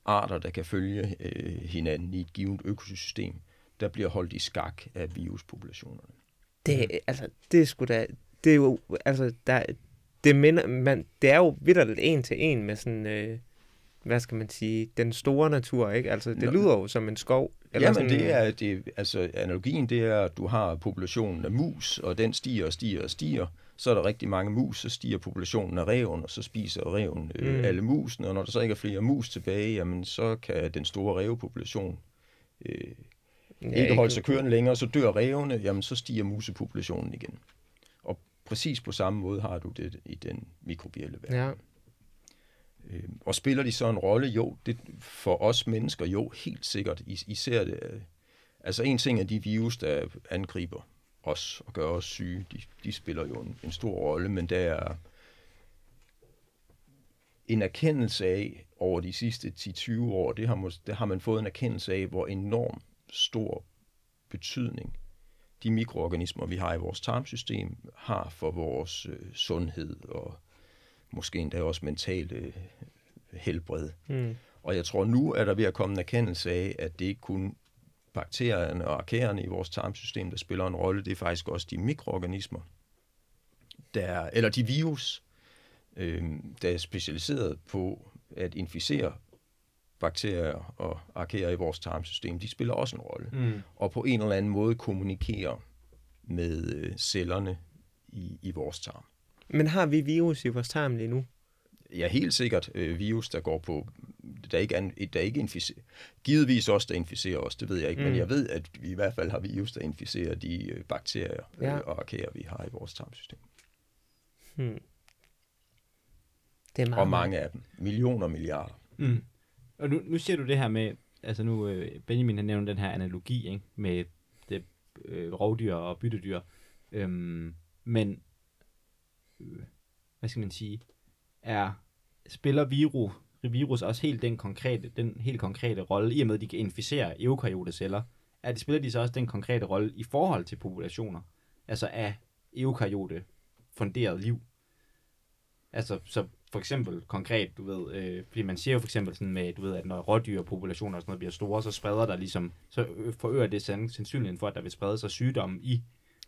S3: arter, der kan følge øh, hinanden i et givet økosystem, der bliver holdt i skak af viruspopulationerne.
S2: Det, altså, det er sgu da, det er jo, altså, der, det, minder, man, det er jo vidderligt en til en med sådan, øh, hvad skal man sige, den store natur, ikke? Altså, det Nå. lyder jo som en skov.
S3: Eller Jamen, sådan... det er, det, altså, analogien, det er, at du har populationen af mus, og den stiger og stiger og stiger. Så er der rigtig mange mus, så stiger populationen af reven, og så spiser reven øh, mm. alle musene, og når der så ikke er flere mus tilbage, jamen, så kan den store revepopulation øh, ja, ikke holde sig kørende længere, så dør revene, jamen, så stiger musepopulationen igen. Og præcis på samme måde har du det i den mikrobielle verden. Ja. Øh, og spiller de så en rolle? Jo, det, for os mennesker, jo, helt sikkert. I, især det, øh, altså en ting er de virus, der angriber os og gør os syge, de, de spiller jo en, en stor rolle, men der er en erkendelse af over de sidste 10-20 år, det har, mås- det har man fået en erkendelse af, hvor enorm stor betydning de mikroorganismer, vi har i vores tarmsystem, har for vores øh, sundhed og måske endda også mentale øh, helbred. Mm. Og jeg tror nu, er der ved at komme en erkendelse af, at det ikke kun bakterierne og arkæerne i vores tarmsystem, der spiller en rolle, det er faktisk også de mikroorganismer, der, eller de virus, øh, der er specialiseret på at inficere bakterier og arkerer i vores tarmsystem, de spiller også en rolle. Mm. Og på en eller anden måde kommunikerer med øh, cellerne i, i vores tarm.
S2: Men har vi virus i vores tarm lige nu?
S3: Ja, helt sikkert øh, virus, der går på, der ikke, an, der ikke inficerer. Givetvis også, der inficerer os, det ved jeg ikke, mm. men jeg ved, at vi i hvert fald har virus, der inficerer de øh, bakterier ja. øh, og arkerer, vi har i vores tarmsystem. Hmm. Det er meget og mange af dem. Millioner milliarder. Mm.
S1: Og nu, nu siger du det her med, altså nu, øh, Benjamin har nævnt den her analogi, ikke, med det øh, rovdyr og byttedyr. Øhm, men hvad skal man sige, er, spiller virus, virus også helt den konkrete, den helt konkrete rolle, i og med, at de kan inficere eukaryote-celler, er det, spiller de så også den konkrete rolle i forhold til populationer, altså af eukaryote funderet liv. Altså, så for eksempel konkret, du ved, øh, fordi man siger jo for eksempel sådan med, du ved, at når rådyrpopulationer og sådan noget bliver store, så spreder der ligesom, så forøger det sandsynligheden for, at der vil sprede sig sygdomme i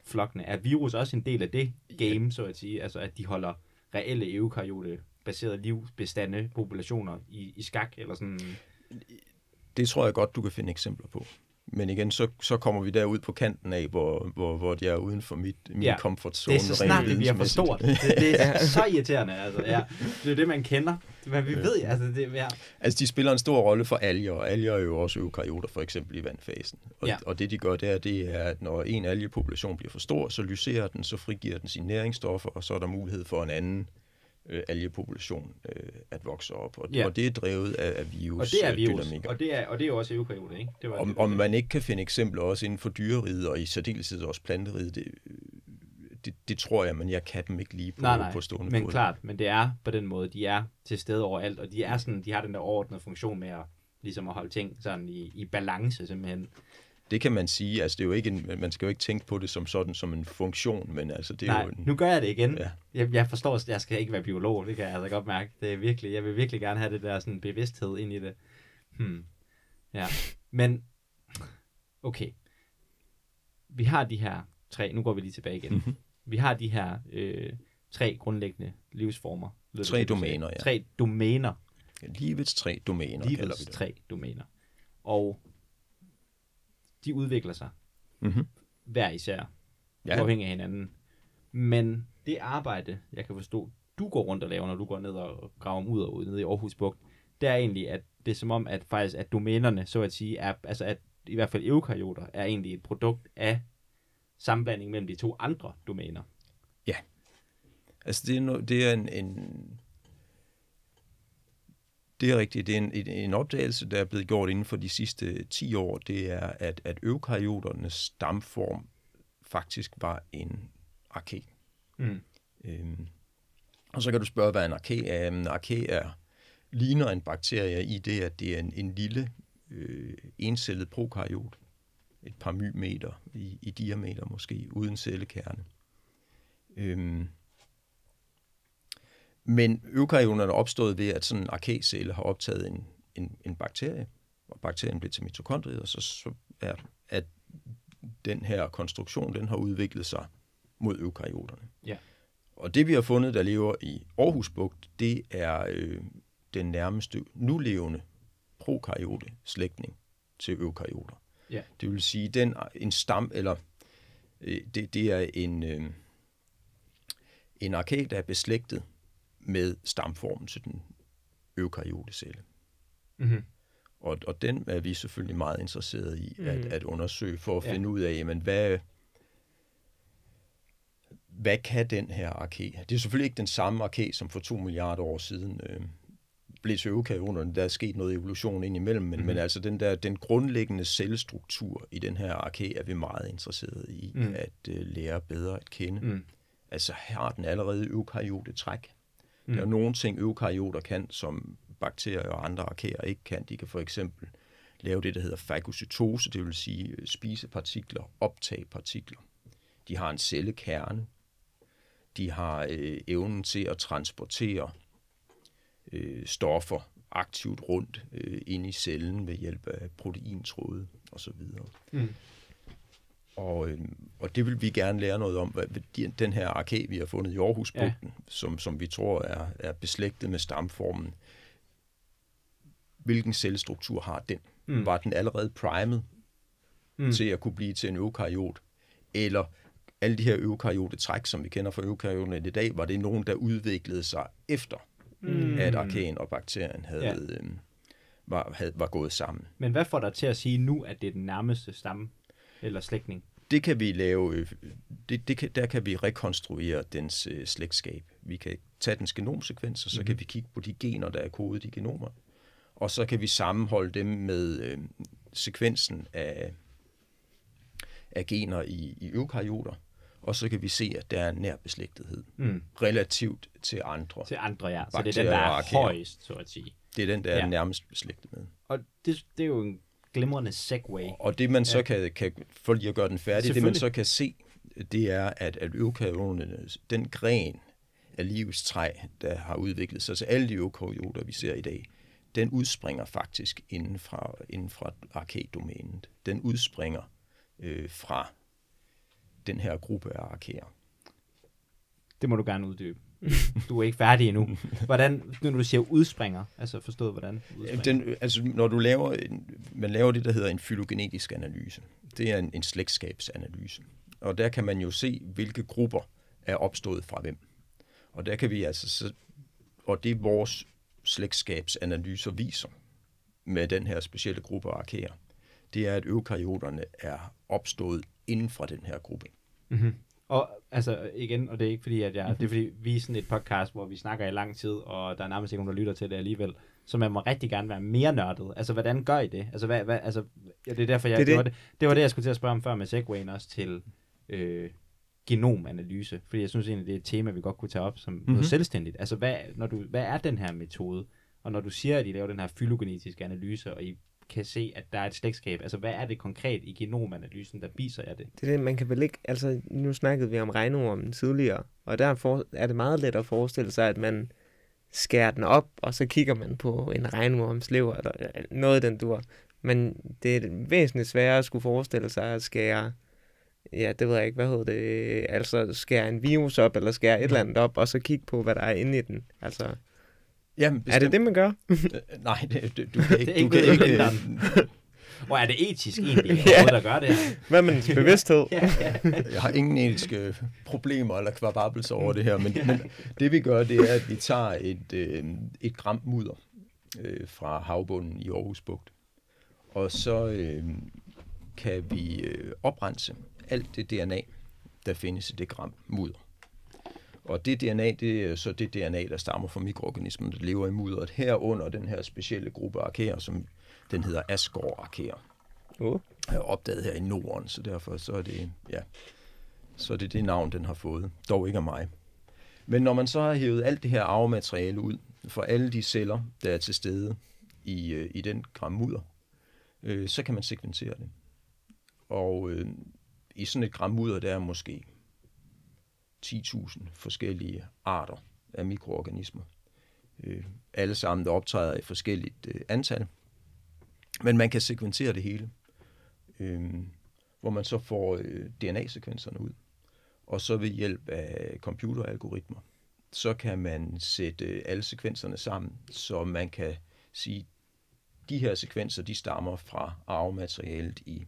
S1: flokkene. Er virus også en del af det game, så at sige? Altså, at de holder reelle eukaryote baserede livbestande, populationer i, i skak, eller sådan?
S3: Det tror jeg godt, du kan finde eksempler på. Men igen, så, så kommer vi derud på kanten af, hvor, hvor, hvor de er uden for mit, min ja, comfort zone.
S1: Det er så snart, det bliver for stort. Det, det er så irriterende. Altså, ja. Det er det, man kender. Men vi ved, altså det ja.
S3: Altså, de spiller en stor rolle for alger, og alger er jo også eukaryoter, for eksempel i vandfasen. Og, ja. og det, de gør der, det er, at når en algepopulation bliver for stor, så lyserer den, så frigiver den sine næringsstoffer, og så er der mulighed for en anden øh, algepopulation øh, at vokse op. Og, ja. og det er drevet af, af virus.
S1: Og det er virus, og det er, og det er også eukaryoter, ikke? Det var
S3: om,
S1: det,
S3: om man ikke kan finde eksempler også inden for dyreriget, og i særdeleshed også planteriget, det, det, det tror jeg, men jeg kan dem ikke lige på, nej, nej, på stående
S1: men klart, men det er på den måde, de er til stede overalt, og de er sådan, de har den der overordnede funktion med at, ligesom at holde ting sådan i, i balance simpelthen.
S3: Det kan man sige, altså det er jo ikke en, man skal jo ikke tænke på det som sådan som en funktion, men altså det er
S1: Nej,
S3: jo en...
S1: nu gør jeg det igen. Ja. Jeg, jeg forstår, at jeg skal ikke være biolog, det kan jeg altså godt mærke. Det er virkelig, jeg vil virkelig gerne have det der sådan bevidsthed ind i det. Hmm. Ja, men okay. Vi har de her tre, nu går vi lige tilbage igen. Mm-hmm. Vi har de her øh, tre grundlæggende livsformer.
S3: Tre domæner, ja.
S1: Tre domæner.
S3: Livets tre domæner,
S1: Livets tre domæner. Og de udvikler sig. Mm-hmm. Hver især. Ja. Afhængig af hinanden. Men det arbejde, jeg kan forstå, du går rundt og laver, når du går ned og graver ud og ud nede i Aarhus Bugt, det er egentlig, at det er som om, at faktisk, at domænerne, så at sige, er, altså at i hvert fald eukaryoter, er egentlig et produkt af sammenblanding mellem de to andre domæner.
S3: Ja. Altså det er, no, det er en, en det er rigtigt. Det er en, en, en opdagelse, der er blevet gjort inden for de sidste 10 år. Det er, at, at eukaryoternes stamform faktisk var en arke. Mm. Øhm, og så kan du spørge, hvad en arke er. En arke er, ligner en bakterie i det, at det er en, en lille øh, encellet prokaryot. Et par mymeter i, i diameter måske, uden cellekerne. Øhm, men eukaryoterne er opstået ved, at sådan en arkecelle har optaget en, en, en bakterie, og bakterien bliver til mitokondriet, og så, så er at den her konstruktion, den har udviklet sig mod eukaryoterne.
S1: Ja.
S3: Og det vi har fundet, der lever i Aarhus Bugt, det er øh, den nærmeste nulevende prokaryote slægtning til eukaryoter.
S1: Ja.
S3: Det vil sige, den en stam, eller øh, det, det er en, øh, en arke, der er beslægtet med stamformen til den eukaryotecelle. Mm-hmm. Og, og den er vi selvfølgelig meget interesseret i at, mm. at undersøge, for at ja. finde ud af, jamen, hvad, hvad kan den her arke? Det er selvfølgelig ikke den samme arke, som for to milliarder år siden øh, blev til eukaryoterne. Der er sket noget evolution ind imellem, men, mm. men altså den, der, den grundlæggende cellestruktur i den her arke er vi meget interesseret i mm. at øh, lære bedre at kende. Mm. Altså har den allerede eukaryotetræk. Mm. Der er nogle ting, eukaryoter kan, som bakterier og andre arkeer ikke kan. De kan for eksempel lave det, der hedder fagocytose, det vil sige øh, spise partikler, optage partikler. De har en cellekerne. De har øh, evnen til at transportere øh, stoffer aktivt rundt øh, ind i cellen ved hjælp af proteintråde osv. Mm. Og, øh, og det vil vi gerne lære noget om, hvad den her arke, vi har fundet i Aarhusbugten, ja. som, som vi tror er, er beslægtet med stamformen. Hvilken cellestruktur har den? Mm. Var den allerede primet mm. til at kunne blive til en eukaryot? Eller alle de her eukaryotetræk, som vi kender fra eukaryoterne i dag, var det nogen, der udviklede sig efter, mm. at arken og bakterien havde, ja. øh, var, havde, var gået sammen.
S1: Men hvad får dig til at sige nu, at det er den nærmeste stamme? Eller slægtning?
S3: Det kan vi lave, øh, det, det kan, der kan vi rekonstruere dens øh, slægtskab. Vi kan tage dens genomsekvens, og så mm-hmm. kan vi kigge på de gener, der er kodet i genomer. Og så kan vi sammenholde dem med øh, sekvensen af, af gener i, i eukaryoter, og så kan vi se, at der er en nær beslægtethed mm. relativt til andre
S1: Til andre, ja. Så det er den, der er højst, så at sige.
S3: Det er den, der er ja. nærmest beslægtet med.
S1: Og det, det er jo en glimrende segway.
S3: Og det man så ja. kan, kan, for lige at gøre den færdig, det man så kan se, det er, at, at eukaryoterne, den gren af livets træ, der har udviklet sig til alle de eukaryoter, vi ser i dag, den udspringer faktisk inden fra, inden fra arkedomænet. Den udspringer øh, fra den her gruppe af arkeer.
S1: Det må du gerne uddybe. du er ikke færdig endnu. Hvordan, når du siger udspringer, altså forstået hvordan
S3: Den, altså, når du laver, en, man laver det, der hedder en fylogenetisk analyse. Det er en, en slægtskabsanalyse. Og der kan man jo se, hvilke grupper er opstået fra hvem. Og der kan vi altså, så, og det vores slægtskabsanalyser viser med den her specielle gruppe af arkeer, det er, at eukaryoterne er opstået inden for den her gruppe.
S1: Mm-hmm. Og altså igen, og det er ikke fordi, at jeg, mm-hmm. det er fordi, vi er sådan et podcast, hvor vi snakker i lang tid, og der er nærmest ikke nogen, der lytter til det alligevel. Så man må rigtig gerne være mere nørdet. Altså, hvordan gør I det? Altså, hvad, hvad, altså ja, det er derfor, jeg det, det. det. Det var det, jeg skulle til at spørge om før med Segwayen også til øh, genomanalyse. Fordi jeg synes egentlig, det er et tema, vi godt kunne tage op som mm-hmm. noget selvstændigt. Altså, hvad, når du, hvad er den her metode? Og når du siger, at I laver den her fylogenetiske analyse, og I kan se, at der er et slægtskab? Altså, hvad er det konkret i genomanalysen, der viser jer det?
S2: Det er det, man kan vel ikke... Altså, nu snakkede vi om regnormen tidligere, og der for, er det meget let at forestille sig, at man skærer den op, og så kigger man på en regnorms lever, eller øh, noget den dur. Men det er væsentligt sværere at skulle forestille sig at skære ja, det ved jeg ikke, hvad hedder det, altså skære en virus op, eller skære et eller andet op, og så kigge på, hvad der er inde i den. Altså,
S3: Jamen,
S2: bestemt. Er det det, man gør?
S3: Øh, nej, det, du, du kan ikke... det er ikke, du kan ikke
S1: Hvor er det etisk egentlig, ja. der gør det
S2: Hvad med ens bevidsthed? ja,
S3: ja. Jeg har ingen etiske problemer eller kvababelser over det her, men, men det vi gør, det er, at vi tager et, øh, et gram mudder, øh, fra havbunden i Aarhus Bugt. Og så øh, kan vi øh, oprense alt det DNA, der findes i det gram mudder. Og det DNA, det er så det DNA, der stammer fra mikroorganismer, der lever i mudderet. Herunder den her specielle gruppe arkeer, som den hedder Asgård-arkeer.
S2: Oh.
S3: Er opdaget her i Norden, så derfor så er det, ja, så er det det navn, den har fået. Dog ikke af mig. Men når man så har hævet alt det her arvemateriale ud for alle de celler, der er til stede i, øh, i den gram mudder, øh, så kan man sekventere det. Og øh, i sådan et gram mudder, der er måske 10.000 forskellige arter af mikroorganismer. Øh, alle sammen, der optræder i forskelligt øh, antal. Men man kan sekventere det hele, øh, hvor man så får øh, DNA-sekvenserne ud. Og så ved hjælp af computeralgoritmer, så kan man sætte øh, alle sekvenserne sammen, så man kan sige, de her sekvenser, de stammer fra arvematerialet i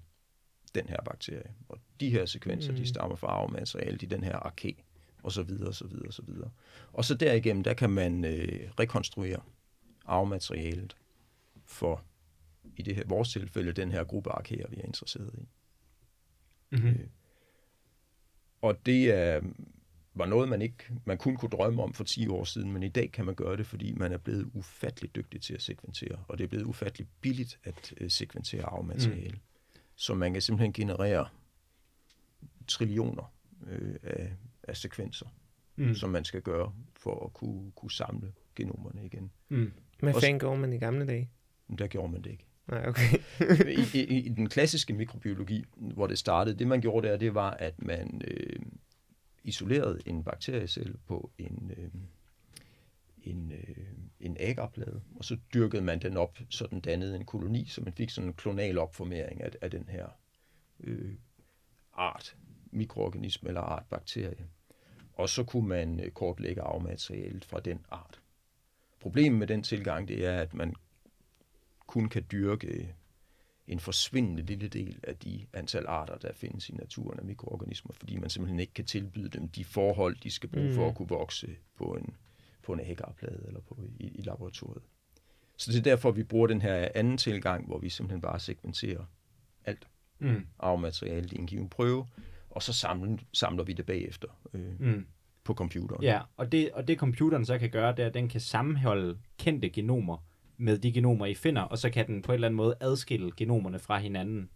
S3: den her bakterie. Og de her sekvenser, mm. de stammer fra arvematerialet i den her arke, og så videre, og så videre, og så videre. Og så derigennem, der kan man øh, rekonstruere arvematerialet for, i det her, vores tilfælde, den her gruppe arkeer, vi er interesseret i. Mm-hmm. Øh, og det er, var noget, man ikke man kun kunne drømme om for 10 år siden, men i dag kan man gøre det, fordi man er blevet ufattelig dygtig til at sekventere, og det er blevet ufattelig billigt at uh, sekventere arvemateriale. Mm. Så man kan simpelthen generere trillioner øh, af, af sekvenser, mm. som man skal gøre for at kunne, kunne samle genomerne igen.
S2: Mm. Hvad fanden gjorde man i gamle dage?
S3: Der gjorde man det ikke.
S2: Nej, okay.
S3: I, i, I den klassiske mikrobiologi, hvor det startede, det man gjorde der, det var, at man øh, isolerede en bakteriecelle på en, øh, en, øh, en agarplade, og så dyrkede man den op, så den dannede en koloni, så man fik sådan en klonal opformering af, af den her øh, art mikroorganisme eller art bakterie. Og så kunne man øh, kortlægge arvematerialet fra den art. Problemet med den tilgang, det er, at man kun kan dyrke en forsvindende lille del af de antal arter, der findes i naturen af mikroorganismer, fordi man simpelthen ikke kan tilbyde dem de forhold, de skal bruge mm. for at kunne vokse på en, på en agarplade eller på, i, i laboratoriet. Så det er derfor, vi bruger den her anden tilgang, hvor vi simpelthen bare segmenterer alt mm. arvemateriale i en given prøve, og så samler, samler vi det bagefter øh, mm. på computeren.
S1: Ja, og det, og det computeren så kan gøre, det er, at den kan sammenholde kendte genomer med de genomer, I finder, og så kan den på en eller anden måde adskille genomerne fra hinanden.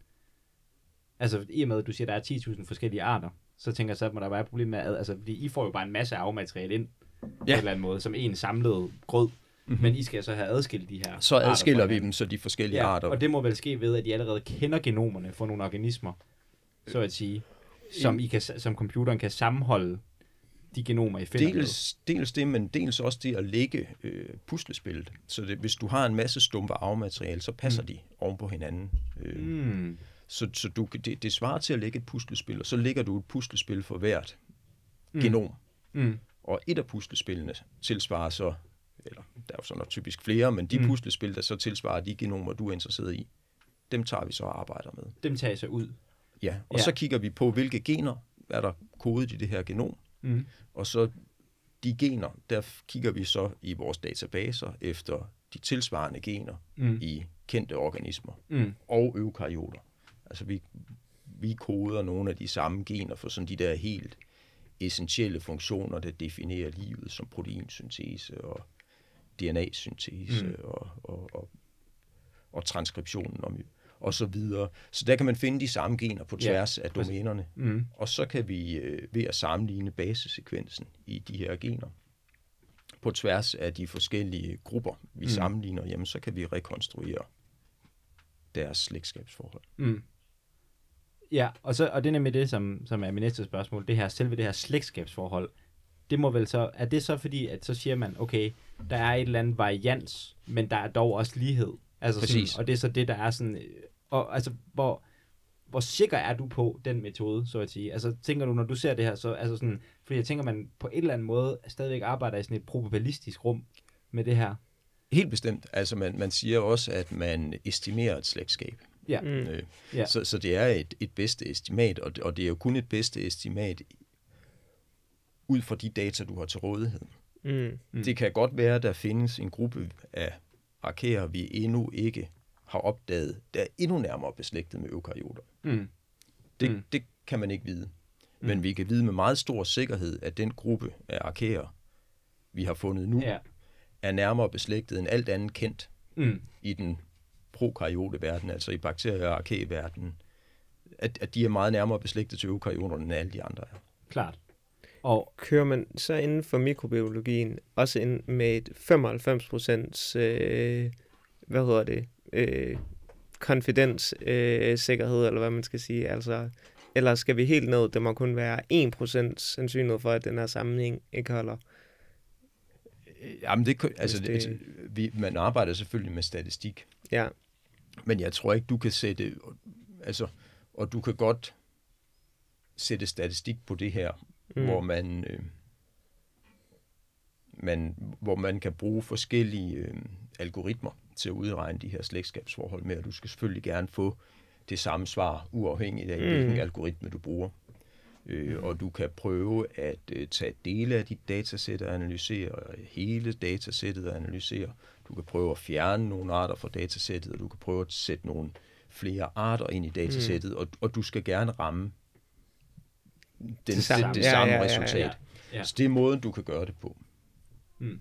S1: Altså, i og med, at du siger, at der er 10.000 forskellige arter, så tænker jeg så, at der være et problem med, at altså, fordi I får jo bare en masse arvemateriale ind, ja. på en eller anden måde, som en samlet grød. Mm-hmm. Men I skal så have adskilt de her
S3: Så adskiller vi dem, så de forskellige
S1: ja,
S3: arter...
S1: og det må vel ske ved, at I allerede kender genomerne for nogle organismer, så at sige, som, I kan, som computeren kan sammenholde de genomer, I finder
S3: dels, dels det, men dels også det at lægge øh, puslespillet. Så det, hvis du har en masse stumpe arvemateriale, så passer mm. de oven på hinanden. Øh, mm. Så, så du, det, det svarer til at lægge et puslespil, og så lægger du et puslespil for hvert mm. genom. Mm. Og et af puslespillene tilsvarer så, eller der er jo sådan typisk flere, men de mm. puslespil, der så tilsvarer de genomer, du er interesseret i, dem tager vi så og arbejder med.
S1: Dem tager I så ud?
S3: Ja, og ja. så kigger vi på, hvilke gener er der kodet i det her genom. Mm. Og så de gener, der kigger vi så i vores databaser efter de tilsvarende gener mm. i kendte organismer mm. og eukaryoter. Altså vi, vi koder nogle af de samme gener for sådan de der helt essentielle funktioner, der definerer livet som proteinsyntese og DNA-syntese mm. og, og, og, og transkriptionen om og så videre. Så der kan man finde de samme gener på tværs ja, af domænerne. Mm. Og så kan vi øh, ved at sammenligne basesekvensen i de her gener på tværs af de forskellige grupper, vi mm. sammenligner, jamen så kan vi rekonstruere deres slægtskabsforhold. Mm.
S1: Ja, og, så, og det er nemlig det, som, som er min næste spørgsmål, det her, selve det her slægtskabsforhold, det må vel så, er det så fordi, at så siger man, okay, der er et eller andet varians, men der er dog også lighed. Altså
S3: Præcis.
S1: Sådan, og det er så det, der er sådan og altså, hvor, hvor sikker er du på den metode, så at sige? Altså, tænker du, når du ser det her, så altså sådan, fordi jeg tænker, man på en eller anden måde stadigvæk arbejder i sådan et probabilistisk rum med det her.
S3: Helt bestemt. Altså, man, man siger også, at man estimerer et slægtskab.
S1: Ja. Mm.
S3: Øh, ja. Så, så det er et, et bedste estimat, og det, og det er jo kun et bedste estimat ud fra de data, du har til rådighed. Mm. Mm. Det kan godt være, at der findes en gruppe af arkeer, vi endnu ikke har opdaget, der er endnu nærmere beslægtet med eukaryoter. Mm. Det, mm. det kan man ikke vide. Mm. Men vi kan vide med meget stor sikkerhed, at den gruppe af arkeer, vi har fundet nu, ja. er nærmere beslægtet end alt andet kendt mm. i den prokaryote verden, altså i bakterie- og arkæverdenen, at, at de er meget nærmere beslægtet til eukaryoterne end alle de andre er.
S1: Klart.
S2: Og kører man så inden for mikrobiologien også ind med et 95 procents, øh, hvad hedder det, øh, konfidens, øh, sikkerhed, eller hvad man skal sige, altså, eller skal vi helt ned, det må kun være 1 procent sandsynlighed for, at den her sammenhæng ikke holder?
S3: Jamen, det, altså, det... altså vi, man arbejder selvfølgelig med statistik.
S2: Ja.
S3: Men jeg tror ikke, du kan sætte, altså, og du kan godt sætte statistik på det her, mm. hvor man, øh, man, hvor man kan bruge forskellige øh, algoritmer til at udregne de her slægtskabsforhold med, og du skal selvfølgelig gerne få det samme svar, uafhængigt af, mm. hvilken algoritme du bruger. Øh, og du kan prøve at øh, tage dele af dit datasæt og analysere, og hele datasættet og analysere. Du kan prøve at fjerne nogle arter fra datasættet, og du kan prøve at sætte nogle flere arter ind i datasættet, mm. og, og du skal gerne ramme den, det samme, det, det ja, samme ja, ja, resultat. Ja, ja. Ja. Så det er måden, du kan gøre det på. Mm.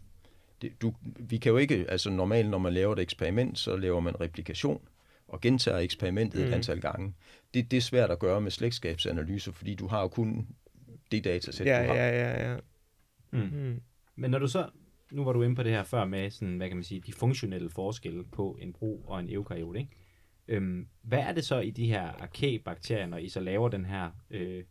S3: Det, du, vi kan jo ikke, altså normalt, når man laver et eksperiment, så laver man replikation og gentager eksperimentet mm. et antal gange. Det, det er svært at gøre med slægtskabsanalyser, fordi du har jo kun det datasæt,
S2: ja,
S3: du har.
S2: Ja, ja, ja.
S1: Mm. Mm. Men når du så, nu var du inde på det her før med, sådan, hvad kan man sige, de funktionelle forskelle på en bro og en eukaryot, ikke? Øhm, hvad er det så i de her arkæbakterier, når I så laver den her øh,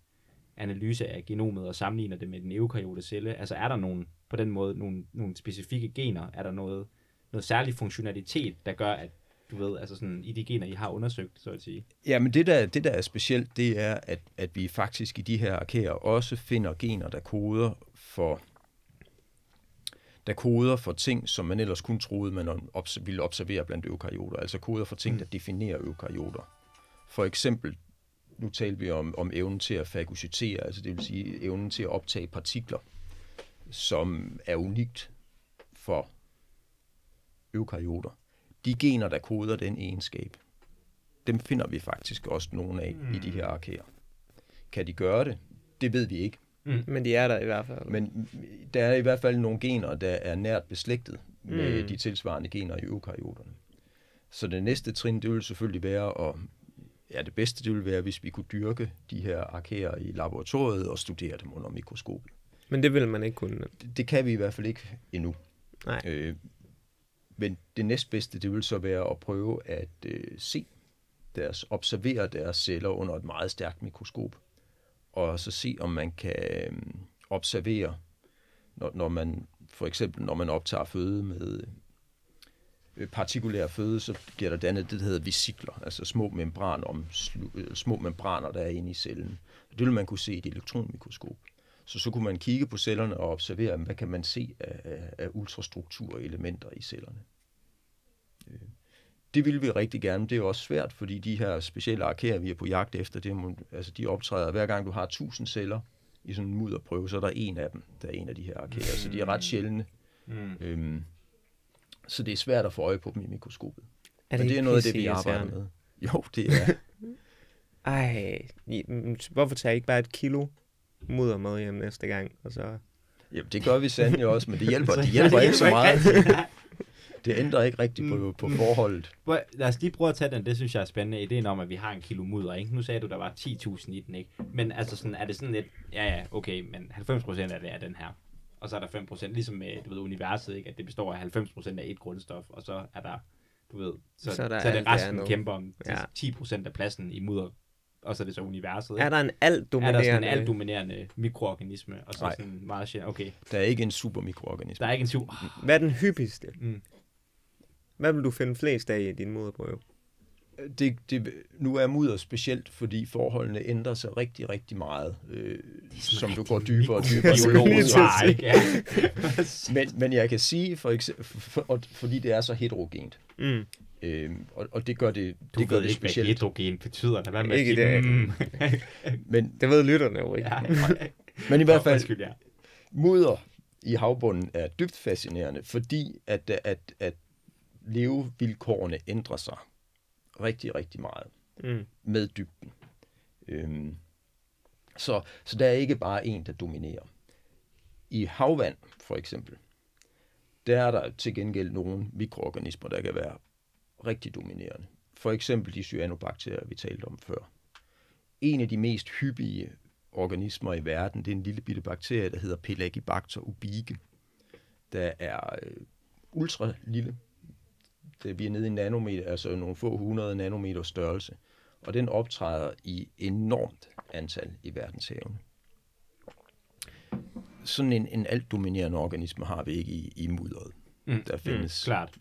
S1: analyse af genomet og sammenligner det med den eukaryote celle? Altså er der nogen, på den måde nogle, nogle specifikke gener? Er der noget, noget særlig funktionalitet, der gør, at du ved, altså sådan i de gener, I har undersøgt, så at sige?
S3: Ja, men det der, det der er specielt, det er, at, at vi faktisk i de her arkager også finder gener, der koder for der koder for ting, som man ellers kun troede, man obs- ville observere blandt eukaryoter. Altså koder for ting, mm. der definerer eukaryoter. For eksempel, nu taler vi om, om evnen til at fagocitere, altså det vil sige evnen til at optage partikler, som er unikt for eukaryoter. De gener, der koder den egenskab, dem finder vi faktisk også nogle af mm. i de her arkager. Kan de gøre det? Det ved vi ikke.
S2: Mm. Men de er der i hvert fald.
S3: Men der er i hvert fald nogle gener, der er nært beslægtet med mm. de tilsvarende gener i eukaryoterne. Så det næste trin, det vil selvfølgelig være at ja, det bedste det vil være, hvis vi kunne dyrke de her arkager i laboratoriet og studere dem under mikroskopet.
S2: Men det vil man ikke kunne?
S3: Det, det kan vi i hvert fald ikke endnu.
S2: Nej.
S3: Øh, men det næstbedste, det vil så være at prøve at øh, se deres, observere deres celler under et meget stærkt mikroskop og så se, om man kan øhm, observere, når, når man for eksempel, når man optager føde med øh, partikulær føde, så bliver der dannet det, der hedder visikler, altså små, membran om, øh, små membraner, der er inde i cellen. Det vil man kunne se i et elektronmikroskop. Så så kunne man kigge på cellerne og observere, hvad kan man se af, af ultrastrukturelementer i cellerne. Øh, det vil vi rigtig gerne. Det er også svært, fordi de her specielle arkager, vi er på jagt efter, det, altså de optræder hver gang du har 1000 celler i sådan en mudderprøve, så er der en af dem, der er en af de her arkager. Mm. Så de er ret sjældne. Mm. Øhm, så det er svært at få øje på dem i mikroskopet.
S2: Er det
S3: Men det er noget af det, vi arbejder med. Jo, det er.
S2: Ej, hvorfor tager I ikke bare et kilo mudder med hjem næste gang? Og så...
S3: Jamen, det gør vi sandelig også, men det hjælper, det hjælper ikke så meget. det ændrer ikke rigtigt på, mm. på forholdet.
S1: Lad os lige prøve at tage den, det synes jeg er spændende, ideen om, at vi har en kilo mudder, ikke? Nu sagde du, der var 10.000 i den, ikke? Men altså sådan, er det sådan lidt, ja ja, okay, men 90% af det er den her. Og så er der 5%, ligesom med, du ved, universet, ikke? At det består af 90% af et grundstof, og så er der, du ved, så, så, der så er det resten kæmper om ja. 10% af pladsen i mudder og så er det så universet. Ikke?
S2: Er der en alt dominerende...
S1: Er der sådan en alt dominerende mikroorganisme, og så Nej. sådan meget sjældent, okay.
S3: Der er ikke en supermikroorganisme.
S1: Der er ikke en super...
S2: Hvad er den hyppigste? Mm. Hvad vil du finde flest af i din moderprøve?
S3: Det, det, nu er mudder specielt, fordi forholdene ændrer sig rigtig, rigtig meget, øh, som du går dybere og dybere.
S1: ja.
S3: men, men jeg kan sige, for eksempel, for, for, fordi det er så heterogent, mm. Øhm, og, og det gør det,
S1: du
S3: det gør
S1: det
S3: ikke, specielt.
S1: hvad heterogen betyder.
S2: Hvad med ikke det. Mm.
S3: men,
S2: det ved lytterne jo ikke. Ja.
S3: men i hvert fald, Undskyld, ja. mudder i havbunden er dybt fascinerende, fordi at, at, at levevilkårene ændrer sig rigtig, rigtig meget mm. med dybden. Øhm, så, så der er ikke bare en, der dominerer. I havvand, for eksempel, der er der til gengæld nogle mikroorganismer, der kan være rigtig dominerende. For eksempel de cyanobakterier, vi talte om før. En af de mest hyppige organismer i verden, det er en lille bitte bakterie, der hedder Pelagibacter ubige. Der er øh, ultra lille. Det, vi er nede i nanometer, altså nogle få hundrede nanometer størrelse. Og den optræder i enormt antal i verdenshavene. Sådan en, en altdominerende organisme har vi ikke i, i mudderet. Mm. Der mm, findes mm, klart.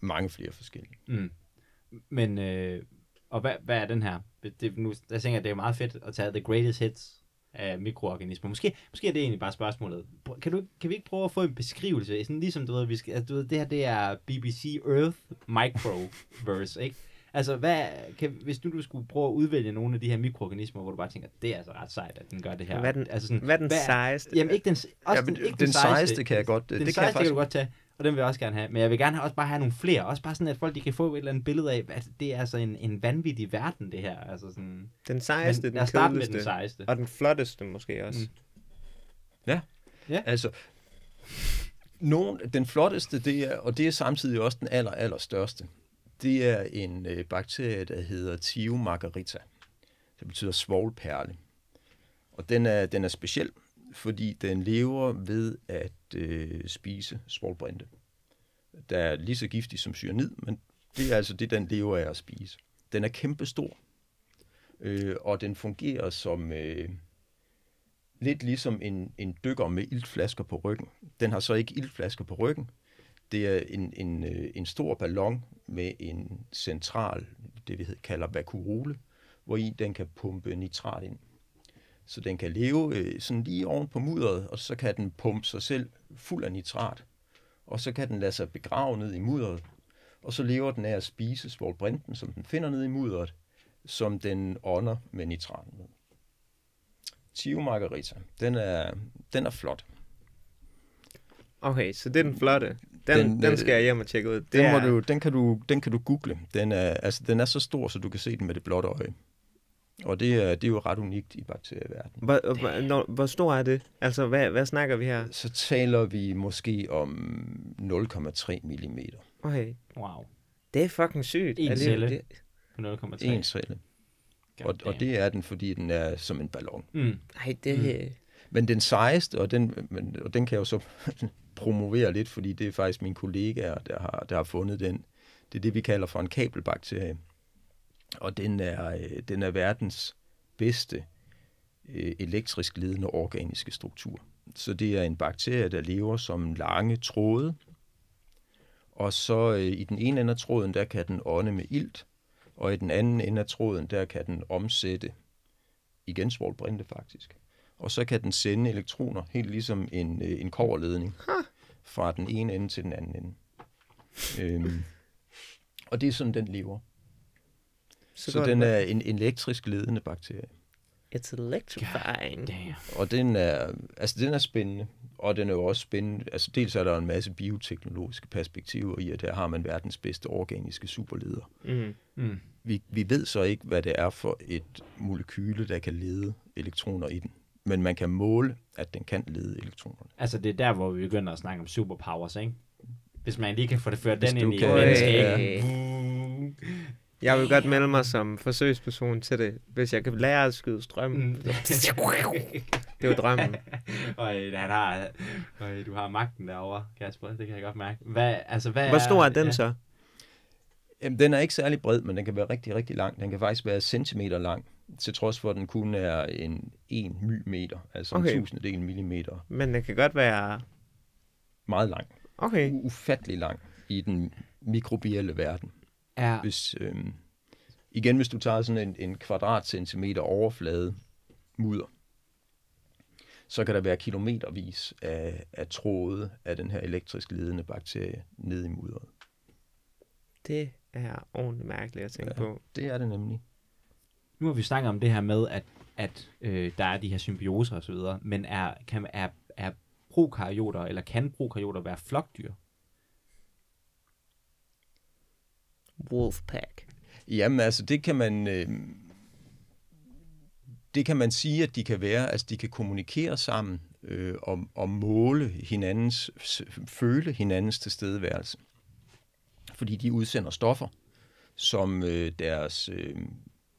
S3: mange flere forskellige. Mm.
S1: Men, øh, og hvad, hvad er den her? Det, nu, jeg tænker, det er meget fedt at tage the greatest hits af mikroorganismer. Måske, måske er det egentlig bare spørgsmålet. Kan, du, kan vi ikke prøve at få en beskrivelse? Sådan ligesom, du ved, vi skal, altså, du ved, det her det er BBC Earth Microverse, ikke? Altså, hvad, kan, hvis nu du skulle prøve at udvælge nogle af de her mikroorganismer, hvor du bare tænker, det er altså ret sejt, at den gør det her.
S2: Hvad er den,
S1: altså
S2: sådan, hvad er den hvad, sejeste?
S1: Jamen, ikke den, også
S3: ja,
S1: den, ikke
S3: den, den sejeste, sejeste kan jeg godt.
S1: Den
S3: det
S1: sejeste kan, faktisk... kan du godt tage og den vil jeg også gerne have. Men jeg vil gerne også bare have nogle flere. Også bare sådan, at folk de kan få et eller andet billede af, at det er altså en, en vanvittig verden, det her. Altså sådan,
S2: den sejeste, men, den
S1: kedeligste. med den sejeste.
S2: Og den flotteste måske også. Mm.
S3: Ja. ja, altså... Nogen, den flotteste, det er, og det er samtidig også den aller, aller største, det er en øh, bakterie, der hedder Tio margarita. Det betyder svovlperle. Og den er, den er speciel, fordi den lever ved at øh, spise svovlbrinte. Der er lige så giftig som cyanid, men det er altså det, den lever af at spise. Den er kæmpestor, øh, og den fungerer som øh, lidt ligesom en, en dykker med iltflasker på ryggen. Den har så ikke iltflasker på ryggen. Det er en, en, øh, en stor ballon med en central, det vi kalder vakuole, hvor i den kan pumpe nitrat ind. Så den kan leve øh, sådan lige oven på mudderet, og så kan den pumpe sig selv fuld af nitrat. Og så kan den lade sig begrave ned i mudderet, og så lever den af at spise svovlbrinten, som den finder ned i mudderet, som den ånder med nitraten. Tio Margarita, den er, den er flot.
S2: Okay, så det er den flotte. Den, den, den skal jeg hjem og tjekke ud.
S3: Det den, er... må du, den, kan du, den kan du google. Den er, altså, den er så stor, så du kan se den med det blotte øje. Og det er, det er jo ret unikt i bakterieverdenen.
S2: Hvor, hvor, når, hvor stor er det? Altså, hvad, hvad snakker vi her?
S3: Så taler vi måske om 0,3 mm.
S2: Okay.
S1: Wow.
S2: Det er fucking sygt.
S1: En celle
S2: det...
S1: på 0,3.
S3: En celle. Og, og det er den, fordi den er som en ballon. Mm.
S2: Nej, det... Mm.
S3: Men den sejeste, og den, men, og den kan jeg jo så promovere lidt, fordi det er faktisk mine kollegaer, der har, der har fundet den. Det er det, vi kalder for en kabelbakterie og den er, øh, den er verdens bedste øh, elektrisk ledende organiske struktur. Så det er en bakterie, der lever som lange tråde, og så øh, i den ene ende af tråden, der kan den ånde med ilt, og i den anden ende af tråden, der kan den omsætte igen svovlbrinte faktisk. Og så kan den sende elektroner, helt ligesom en, øh, en koverledning, fra den ene ende til den anden ende. Øhm, og det er sådan, den lever. Så, så den er en elektrisk ledende bakterie.
S2: It's electrifying.
S3: Og den er, altså den er spændende, og den er jo også spændende. Altså dels er der en masse bioteknologiske perspektiver i, at der har man verdens bedste organiske superleder. Mm. Mm. Vi, vi ved så ikke, hvad det er for et molekyle, der kan lede elektroner i den. Men man kan måle, at den kan lede elektronerne.
S1: Altså det er der, hvor vi begynder at snakke om superpowers, ikke? Hvis man lige kan få det ført den ind i mennesket. Ja.
S2: Jeg vil godt melde mig som forsøgsperson til det, hvis jeg kan lære at skyde strøm. Mm. det var drømmen.
S1: og han har, øj, du har magten derovre, Kasper. Det kan jeg godt mærke. Hvad, altså, hvad
S2: Hvor stor er den ja. så?
S3: Jamen, den er ikke særlig bred, men den kan være rigtig, rigtig lang. Den kan faktisk være centimeter lang, til trods for, at den kun er en 1 meter, altså okay. en tusindedel millimeter.
S2: Men den kan godt være...
S3: Meget lang.
S2: Okay.
S3: Ufattelig lang i den mikrobielle verden. Ja. Hvis, øh, igen, hvis du tager sådan en, en kvadratcentimeter overflade mudder, så kan der være kilometervis af, af tråde af den her elektrisk ledende bakterie ned i mudderet.
S2: Det er ordentligt mærkeligt at tænke ja, på.
S3: det er det nemlig.
S1: Nu har vi snakket om det her med, at, at øh, der er de her symbioser osv., men er, kan, er, er prokaryoter, eller kan prokaryoter være flokdyr?
S2: Wolfpack?
S3: Jamen altså, det kan man... Øh, det kan man sige, at de kan være, altså de kan kommunikere sammen øh, og, og måle hinandens, føle hinandens tilstedeværelse. Fordi de udsender stoffer, som øh, deres øh,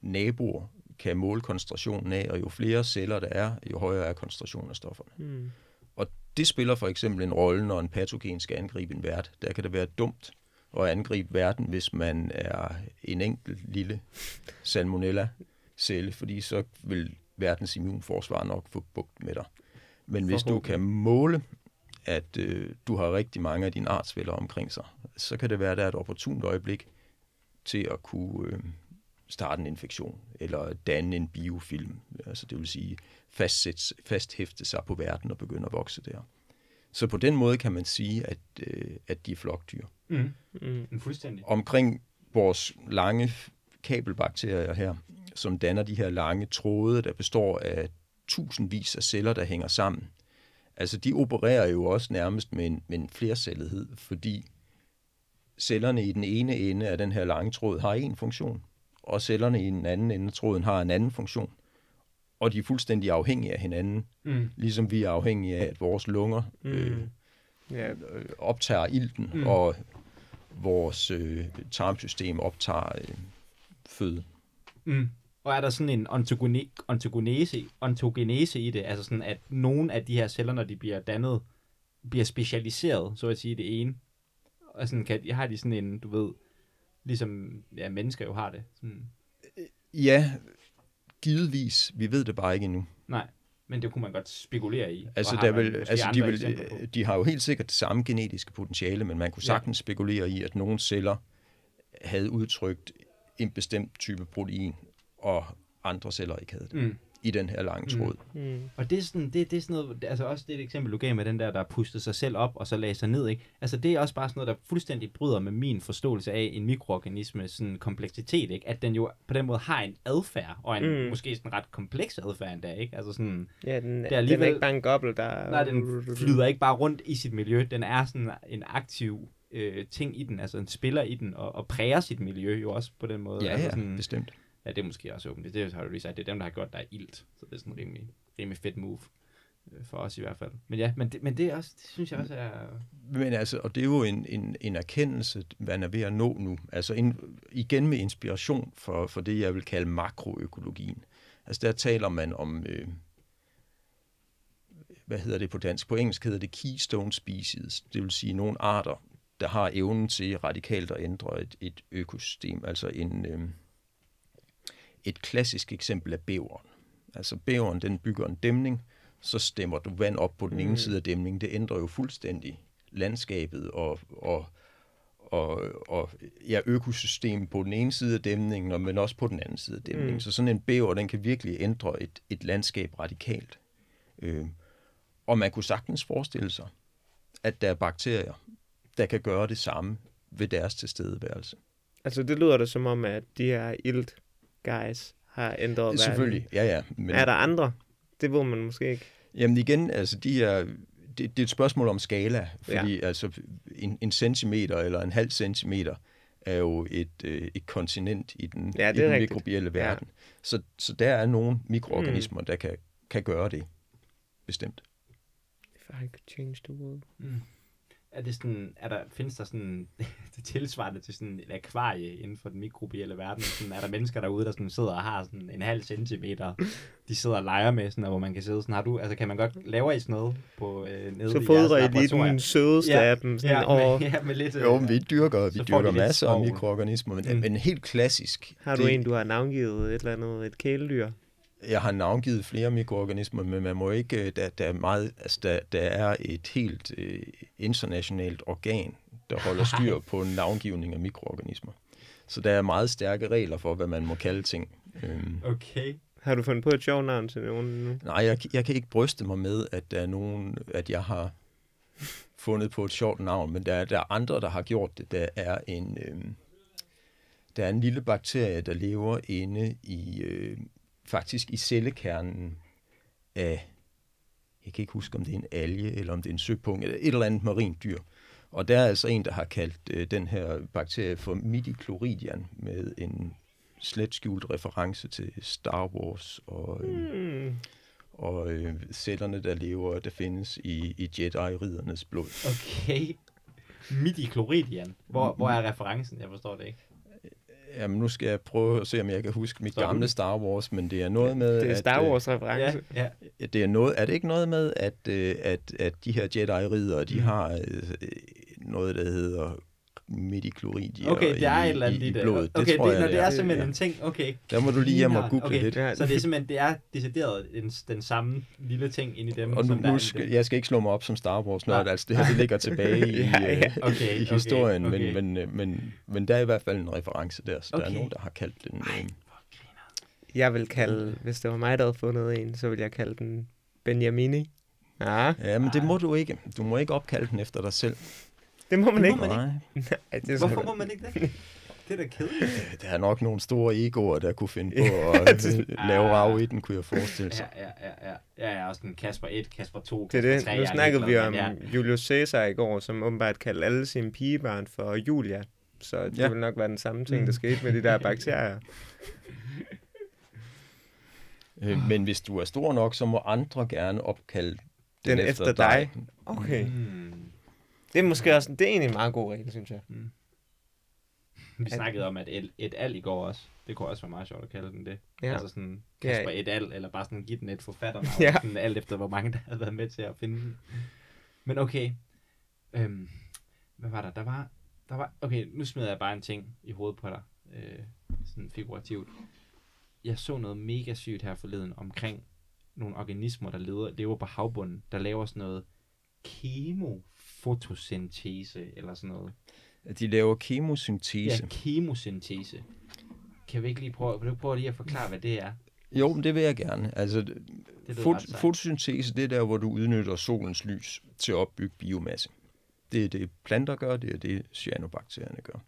S3: naboer kan måle koncentrationen af, og jo flere celler der er, jo højere er koncentrationen af stofferne. Mm. Og det spiller for eksempel en rolle, når en patogen skal angribe en vært. Der kan det være dumt at angribe verden, hvis man er en enkelt lille salmonella-celle, fordi så vil verdens immunforsvar nok få bugt med dig. Men hvis du kan måle, at øh, du har rigtig mange af dine artsfælder omkring sig, så kan det være, at der er et opportunt øjeblik til at kunne øh, starte en infektion, eller danne en biofilm, altså det vil sige fastsætte, fasthæfte sig på verden og begynde at vokse der. Så på den måde kan man sige, at, øh, at de er flokdyr.
S1: Mm. Mm. Fuldstændig.
S3: Omkring vores lange kabelbakterier her, som danner de her lange tråde, der består af tusindvis af celler, der hænger sammen. Altså, de opererer jo også nærmest med en, med en flercellethed, fordi cellerne i den ene ende af den her lange tråd har en funktion, og cellerne i den anden ende af tråden har en anden funktion. Og de er fuldstændig afhængige af hinanden, mm. ligesom vi er afhængige af, at vores lunger mm. øh, ja, optager ilten, mm. og vores øh, tarmsystem optager øh, føde.
S1: Mm. Og er der sådan en ontogene, ontogenese, ontogenese i det? Altså sådan, at nogle af de her celler, når de bliver dannet, bliver specialiseret, så at sige, det ene. Og sådan, kan, har de sådan en, du ved, ligesom ja, mennesker jo har det. Sådan.
S3: Ja, givetvis. Vi ved det bare ikke endnu.
S1: Nej, men det kunne man godt spekulere i.
S3: Altså, der vil, altså de, vil, de har jo helt sikkert det samme genetiske potentiale, men man kunne sagtens ja. spekulere i, at nogle celler havde udtrykt en bestemt type protein, og andre celler ikke havde det. Mm. I den her lange tråd. Mm.
S1: Mm. Og det er, sådan, det, det er sådan noget, altså også det et eksempel, du gav med den der, der pustede sig selv op, og så lagde sig ned, ikke? Altså det er også bare sådan noget, der fuldstændig bryder med min forståelse af en mikroorganisme sådan kompleksitet, ikke? At den jo på den måde har en adfærd, og en mm. måske sådan ret kompleks adfærd endda, ikke? Altså sådan...
S2: Ja, den, er, den er ikke bare en gobbel, der...
S1: Nej, den flyder ikke bare rundt i sit miljø, den er sådan en aktiv øh, ting i den, altså en spiller i den, og, og præger sit miljø jo også på den måde.
S3: Ja,
S1: altså
S3: ja,
S1: sådan,
S3: bestemt.
S1: Ja, det er måske også åbent. Det har du lige sagt. Det er dem, der har gjort, der er ilt. Så det er sådan en rimelig, rimelig fedt move øh, for os i hvert fald. Men ja, men det, men det, er også, det synes jeg også er...
S3: Men altså, og det er jo en, en, en erkendelse, man er ved at nå nu. Altså en, igen med inspiration for, for det, jeg vil kalde makroøkologien. Altså der taler man om, øh, hvad hedder det på dansk? På engelsk hedder det keystone species. Det vil sige nogle arter, der har evnen til radikalt at ændre et, et økosystem. Altså en... Øh, et klassisk eksempel er bæveren. Altså bæveren, den bygger en dæmning, så stemmer du vand op på den ene mm. side af dæmningen. Det ændrer jo fuldstændig landskabet og, og, og, og ja, økosystem på den ene side af dæmningen, men også på den anden side af dæmningen. Mm. Så sådan en bæver, den kan virkelig ændre et, et landskab radikalt. Øh, og man kunne sagtens forestille sig, at der er bakterier, der kan gøre det samme ved deres tilstedeværelse.
S2: Altså det lyder det som om, at de her ilt guys har ændret verden.
S3: Selvfølgelig, ja ja.
S2: Men... Er der andre? Det ved man måske ikke.
S3: Jamen igen, altså de er, det, det er et spørgsmål om skala, fordi ja. altså en, en centimeter eller en halv centimeter er jo et, øh, et kontinent i den, ja, i den mikrobielle verden. Ja. Så, så der er nogle mikroorganismer, mm. der kan, kan gøre det, bestemt.
S2: If I could change the world. Mm
S1: er det sådan, er der, findes der sådan det tilsvarende til sådan et akvarie inden for den mikrobielle verden? Sådan, er der mennesker derude, der sådan sidder og har sådan en halv centimeter, de sidder og leger med, sådan, hvor man kan sidde sådan, har du, altså kan man godt lave i sådan noget på, øh, nede
S2: Så fodrer I lige den sødeste ja, af dem.
S1: Sådan, ja, med, ja, med lidt,
S3: jo, øh, vi dyrker, vi dyrker masser af mikroorganismer, men, mm. men helt klassisk.
S2: Har du det, en, du har navngivet et eller andet, et kæledyr?
S3: Jeg har navngivet flere mikroorganismer, men man må ikke, øh, der, der, er, meget, altså der, der er et helt øh, internationalt organ, der holder styr på navngivning af mikroorganismer. Så der er meget stærke regler for, hvad man må kalde ting.
S1: Øhm. Okay.
S2: Har du fundet på et sjovt navn til nogen nu?
S3: Nej, jeg, jeg kan ikke bryste mig med, at der er nogen, at jeg har fundet på et sjovt navn, men der, er, der er andre, der har gjort det. Der er en, øh, der er en lille bakterie, der lever inde i, øh, faktisk i cellekernen af, jeg kan ikke huske, om det er en alge, eller om det er en søpung, eller et eller andet marint dyr. Og der er altså en, der har kaldt øh, den her bakterie for midichloridian med en slet skjult reference til Star Wars og, øh, mm. og øh, cellerne, der lever, der findes i, i Jedi-riddernes blod.
S1: Okay. Midichloridian. Hvor, hvor er referencen? Jeg forstår det ikke.
S3: Jamen, nu skal jeg prøve at se, om jeg kan huske mit gamle du? Star Wars, men det er noget med...
S2: Det er Star øh, Wars-reference.
S3: Ja, ja. Det er, noget, er det ikke noget med, at, øh, at, at de her Jedi-ridere, de mm. har øh, noget, der hedder midiklorid i,
S1: okay, det er i, et eller andet i, i blodet. Okay, det, tror det, jeg, når det er, er simpelthen ja. en ting, okay.
S3: Der må du lige hjem og google okay. lidt.
S1: Så det er simpelthen, det er decideret den, den samme lille ting ind i dem.
S3: Og nu, nu skal, jeg skal ikke slå mig op som Star Wars nørd, altså det her det ligger tilbage i, ja, ja. Øh, okay, i historien, okay, okay. Men, men, øh, men, men der er i hvert fald en reference der, så okay. der er nogen, der har kaldt den... Ej, øh,
S2: jeg vil kalde, hvis det var mig, der havde fundet en, så ville jeg kalde den Benjamini.
S3: Ja. ja, men det må du ikke. Du må ikke opkalde den efter dig selv.
S2: Det må man
S1: det
S2: ikke.
S1: Må man ikke. Nej, det er Hvorfor må man ikke det? Det er da kedeligt.
S3: Der er nok nogle store egoer, der kunne finde på at lave rav i den, kunne jeg forestille sig.
S1: Ja, ja, ja. ja. Jeg er også en Kasper 1, Kasper 2,
S2: Kasper 3. Det er det. Nu snakkede vi om ja. Julius Caesar i går, som åbenbart kaldte alle sine pigebørn for Julia. Så det ja. vil nok være den samme ting, der skete med de der bakterier.
S3: Øh, men hvis du er stor nok, så må andre gerne opkalde den, den efter, efter dig. dig.
S2: Okay. Mm. Det er måske også, det er egentlig en meget god regel, synes jeg. Mm.
S1: Vi snakkede om, at et, et al i går også. Det kunne også være meget sjovt at kalde den det. Ja. Altså sådan Kasper ja. et al, eller bare sådan give den et forfatternavn. ja. Sådan alt efter, hvor mange der havde været med til at finde den. Men okay. Øhm, hvad var der? Der var, der var... Okay, nu smider jeg bare en ting i hovedet på dig. Øh, sådan figurativt. Jeg så noget mega sygt her forleden omkring nogle organismer, der lever, lever på havbunden, der laver sådan noget kemo fotosyntese eller sådan noget.
S3: De laver kemosyntese.
S1: Ja, kemosyntese. Kan vi ikke lige prøve, vil du prøve lige at forklare, hvad det er?
S3: Jo, men det vil jeg gerne. Altså, det fot- fotosyntese, det er der, hvor du udnytter solens lys til at opbygge biomasse. Det er det, planter gør, det er det, cyanobakterierne gør.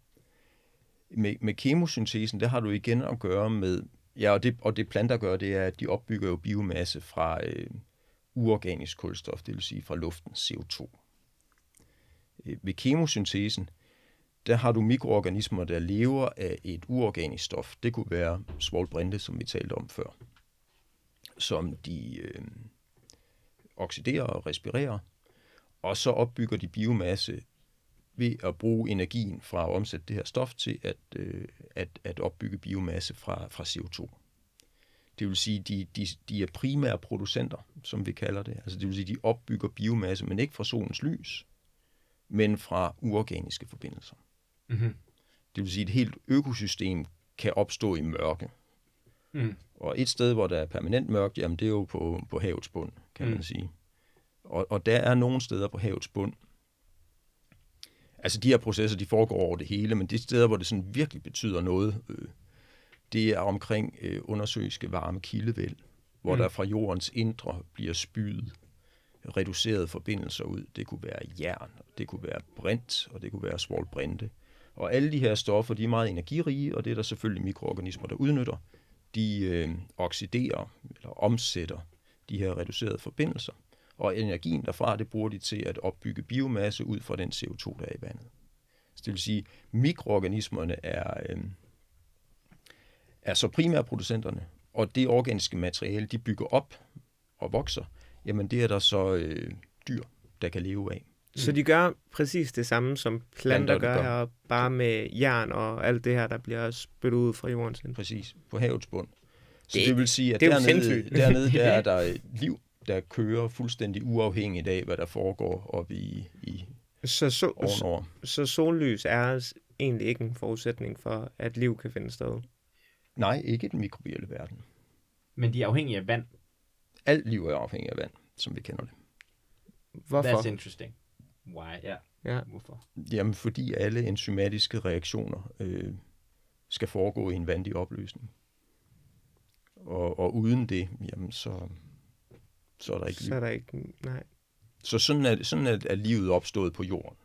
S3: Med, med kemosyntesen, der har du igen at gøre med, ja, og det, og det planter gør, det er, at de opbygger jo biomasse fra øh, uorganisk kulstof, det vil sige fra luften, CO2. Øh, ved kemosyntesen, der har du mikroorganismer, der lever af et uorganisk stof. Det kunne være svovlbrinte, som vi talte om før, som de øh, oxiderer og respirerer, og så opbygger de biomasse ved at bruge energien fra at omsætte det her stof til at, øh, at, at opbygge biomasse fra, fra CO2. Det vil sige, de, de, de er primære producenter, som vi kalder det. Altså det vil sige, de opbygger biomasse, men ikke fra solens lys, men fra uorganiske forbindelser. Mm-hmm. Det vil sige, at et helt økosystem kan opstå i mørke. Mm. Og et sted, hvor der er permanent mørkt, jamen det er jo på, på havets bund, kan mm. man sige. Og, og der er nogle steder på havets bund, altså de her processer, de foregår over det hele, men de steder, hvor det sådan virkelig betyder noget, øh, det er omkring øh, undersøiske varme kildevæld, hvor mm. der fra jordens indre bliver spydet reducerede forbindelser ud. Det kunne være jern, det kunne være brint, og det kunne være svolbrinte. Og alle de her stoffer, de er meget energirige, og det er der selvfølgelig mikroorganismer, der udnytter. De øh, oxiderer eller omsætter de her reducerede forbindelser. Og energien derfra, det bruger de til at opbygge biomasse ud fra den CO2, der er i vandet. Så det vil sige, mikroorganismerne er, øh, er så primære producenterne, og det organiske materiale, de bygger op og vokser, jamen det er der så øh, dyr, der kan leve af.
S2: Så de gør præcis det samme, som planter, planter gør, her, bare med jern og alt det her, der bliver spyttet ud fra jordens ind.
S3: Præcis, på havets bund. Så det, det vil sige, at det dernede, dernede der er der liv, der kører fuldstændig uafhængigt af, hvad der foregår oppe i, i
S2: så, så, ovenover. Så, så sollys er egentlig ikke en forudsætning for, at liv kan finde sted?
S3: Nej, ikke i den mikrobielle verden.
S1: Men de er afhængige af vand?
S3: Alt liv er afhængig af vand, som vi kender det.
S1: Hvorfor? That's interesting. Why? Ja. ja. Hvorfor?
S3: Jamen, fordi alle enzymatiske reaktioner øh, skal foregå i en vandig opløsning. Og, og uden det, jamen, så, så er der ikke
S2: liv. Så er der ikke, nej.
S3: Så sådan er, sådan er, er livet opstået på jorden.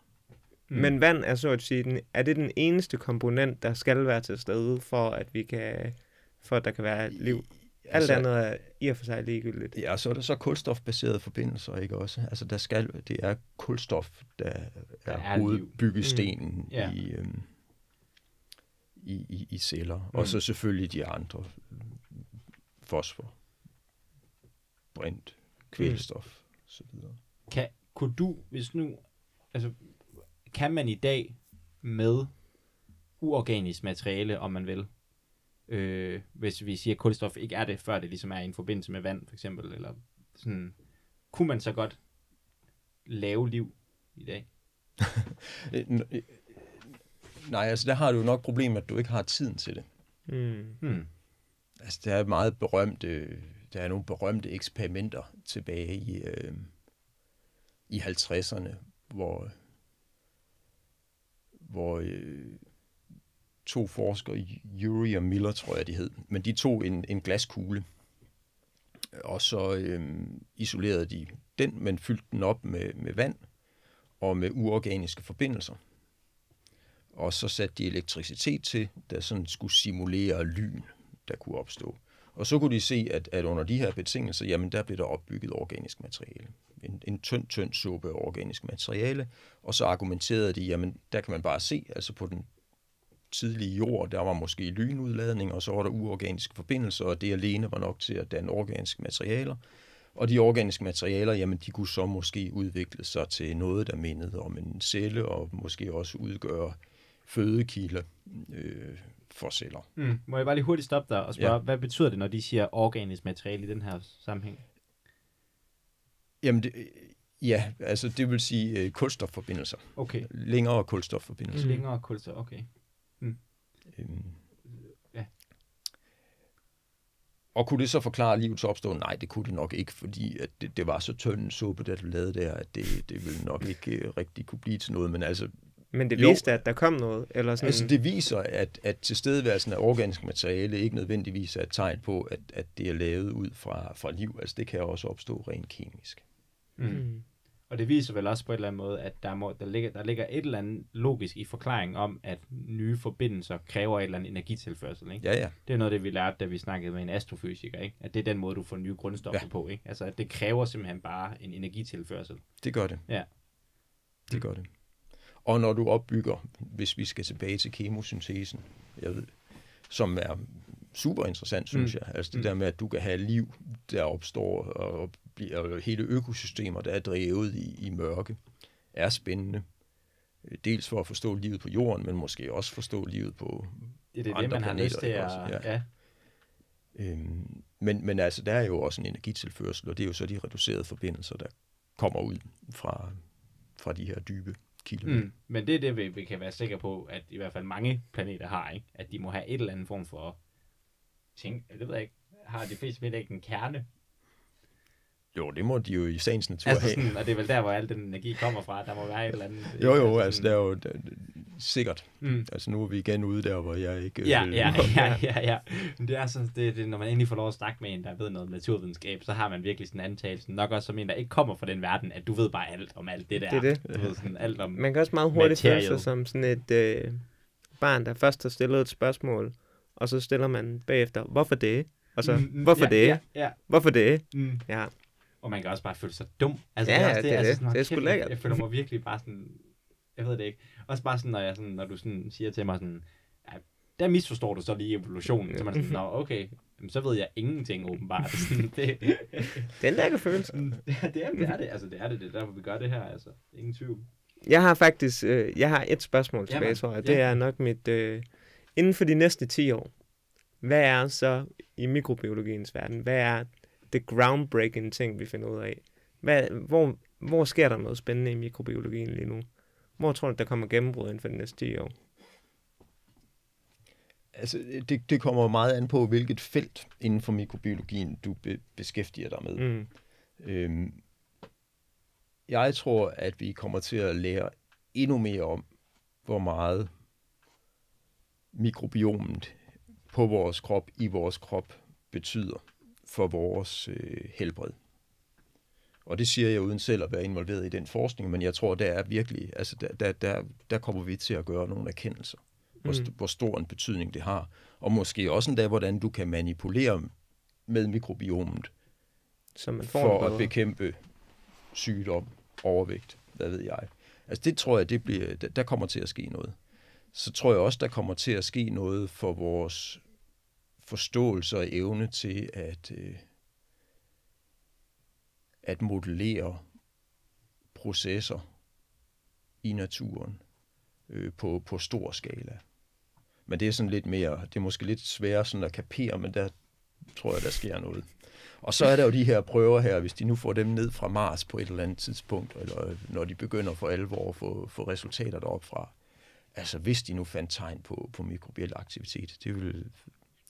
S2: Mm. Men vand er så at sige, den, er det den eneste komponent, der skal være til stede for, at vi kan, for at der kan være liv? Alt altså, andet er i og for sig ligegyldigt.
S3: Ja, så er der så kulstofbaserede forbindelser, ikke også? Altså, der skal, det er kulstof, der er, der er hovedbyggestenen mm. ja. i, øhm, i, i, i celler. Mm. Og så selvfølgelig de andre. Fosfor, brint, kvælstof mm. så videre.
S1: Kan, kunne du, hvis nu, altså, kan man i dag med uorganisk materiale, om man vil, øh, hvis vi siger, at kulstof ikke er det, før det ligesom er i en forbindelse med vand, for eksempel, eller sådan, kunne man så godt lave liv i dag?
S3: Nej, altså der har du nok problem, at du ikke har tiden til det.
S2: Mm. Hmm.
S3: Altså der er meget berømte, der er nogle berømte eksperimenter tilbage i, øh, i 50'erne, hvor, hvor øh, to forskere, Yuri og Miller, tror jeg, de hed, men de tog en, en glaskugle, og så øh, isolerede de den, men fyldte den op med, med vand og med uorganiske forbindelser. Og så satte de elektricitet til, der sådan skulle simulere lyn, der kunne opstå. Og så kunne de se, at, at under de her betingelser, jamen der blev der opbygget organisk materiale. En, en tynd, tynd suppe af organisk materiale. Og så argumenterede de, jamen der kan man bare se, altså på den tidlige jord, der var måske lynudladning, og så var der uorganiske forbindelser, og det alene var nok til at danne organiske materialer. Og de organiske materialer, jamen de kunne så måske udvikle sig til noget, der mindede om en celle, og måske også udgøre fødekilde øh, for celler.
S1: Mm. Må jeg bare lige hurtigt stoppe dig og spørge, ja. hvad betyder det, når de siger organisk materiale i den her sammenhæng?
S3: Jamen, det, ja, altså det vil sige øh, kulstofforbindelser.
S1: Okay.
S3: Længere kulstofforbindelser.
S1: Længere kulstof, okay. Mm. Øhm.
S3: Ja. Og kunne det så forklare livets opstå? Nej, det kunne det nok ikke, fordi at det, det var så tynd en suppe, der du lavede der, at det, det ville nok ikke uh, rigtig kunne blive til noget. Men altså,
S2: men det viste, jo, at der kom noget? Eller sådan...
S3: Altså det viser, at, at tilstedeværelsen af organisk materiale ikke nødvendigvis er et tegn på, at, at det er lavet ud fra, fra liv. Altså det kan også opstå rent kemisk.
S1: Mm. Og det viser vel også på en eller anden måde, at der, må, der, ligger, der ligger et eller andet logisk i forklaring om, at nye forbindelser kræver et eller andet energitilførsel. Ikke?
S3: Ja, ja.
S1: Det er noget, det vi lærte, da vi snakkede med en astrofysiker. Ikke? At det er den måde, du får nye grundstoffer ja. på. Ikke? Altså, at det kræver simpelthen bare en energitilførsel.
S3: Det gør det.
S1: Ja.
S3: Det gør det. Og når du opbygger, hvis vi skal tilbage til kemosyntesen, jeg ved, som er super interessant, synes mm. jeg. Altså det mm. der med, at du kan have liv, der opstår, og, bliver, hele økosystemer, der er drevet i, i mørke, er spændende. Dels for at forstå livet på jorden, men måske også forstå livet på
S1: det er det, andre det, man planeter. Har lyst til at, ja. ja.
S3: Øhm, men, men altså, der er jo også en energitilførsel, og det er jo så de reducerede forbindelser, der kommer ud fra, fra de her dybe kilder. Mm,
S1: men det er det, vi, vi kan være sikre på, at i hvert fald mange planeter har, ikke? at de må have et eller andet form for ting, det ved jeg ikke, har de fleste planeter ikke en kerne?
S3: Jo, det må de jo i sagens natur
S1: altså
S3: have.
S1: Sådan, og det er vel der, hvor al den energi kommer fra. Der må være et eller andet...
S3: Jo, jo, altså, altså der er jo der, sikkert. Mm. Altså nu er vi igen ude der, hvor jeg ikke...
S1: Ja, ja, ja, ja, ja. Men det er så, det, det, når man endelig får lov at snakke med en, der ved noget om naturvidenskab, så har man virkelig sådan en antagelse, nok også som en, der ikke kommer fra den verden, at du ved bare alt om alt det der.
S2: Det er det.
S1: Du ved sådan alt om
S2: Man kan også meget hurtigt føle sig som sådan et øh, barn, der først har stillet et spørgsmål, og så stiller man bagefter, hvorfor det? Og så, mm, mm hvorfor ja, det? Ja, ja. Hvorfor det? Mm. Ja.
S1: Og man kan også bare føle sig dum.
S2: Altså, ja, det er, også det, det, er altså, sådan, det. det er sgu lækkert.
S1: Jeg føler mig virkelig bare sådan, jeg ved det ikke. Også bare sådan, når, jeg sådan, når du sådan siger til mig sådan, ja, der misforstår du så lige evolutionen. Så man sådan, nå, okay, jamen, så ved jeg ingenting åbenbart. Det,
S2: Den lækker følelse.
S1: det, er, det, er, det er det, altså det er det, det er derfor vi gør det her, altså. Ingen tvivl.
S2: Jeg har faktisk, øh, jeg har et spørgsmål tilbage, Jamen, tror jeg. Det ja. er nok mit, øh, inden for de næste 10 år, hvad er så i mikrobiologiens verden, hvad er det groundbreaking ting, vi finder ud af? Hvad, hvor, hvor sker der noget spændende i mikrobiologien lige nu? Hvor tror du, der kommer gennembrud inden for de næste 10 år?
S3: Altså, det, det kommer meget an på, hvilket felt inden for mikrobiologien, du be, beskæftiger dig med. Mm. Øhm, jeg tror, at vi kommer til at lære endnu mere om, hvor meget mikrobiomet på vores krop, i vores krop, betyder for vores øh, helbred. Og det siger jeg uden selv at være involveret i den forskning, men jeg tror, der er virkelig, altså der, der, der, der kommer vi til at gøre nogle erkendelser, hvor, mm. hvor stor en betydning det har. Og måske også endda, hvordan du kan manipulere med mikrobiomet,
S2: så man får
S3: for at bekæmpe sygdom, overvægt, hvad ved jeg. Altså det tror jeg, det bliver, der kommer til at ske noget. Så tror jeg også, der kommer til at ske noget for vores forståelse og evne til at, øh, at modellere processer i naturen øh, på, på stor skala. Men det er sådan lidt mere, det er måske lidt sværere sådan at kapere, men der tror jeg, der sker noget. Og så er der jo de her prøver her, hvis de nu får dem ned fra Mars på et eller andet tidspunkt, eller øh, når de begynder for alvor at få, få resultater deroppe fra. Altså hvis de nu fandt tegn på, på mikrobiel aktivitet, det ville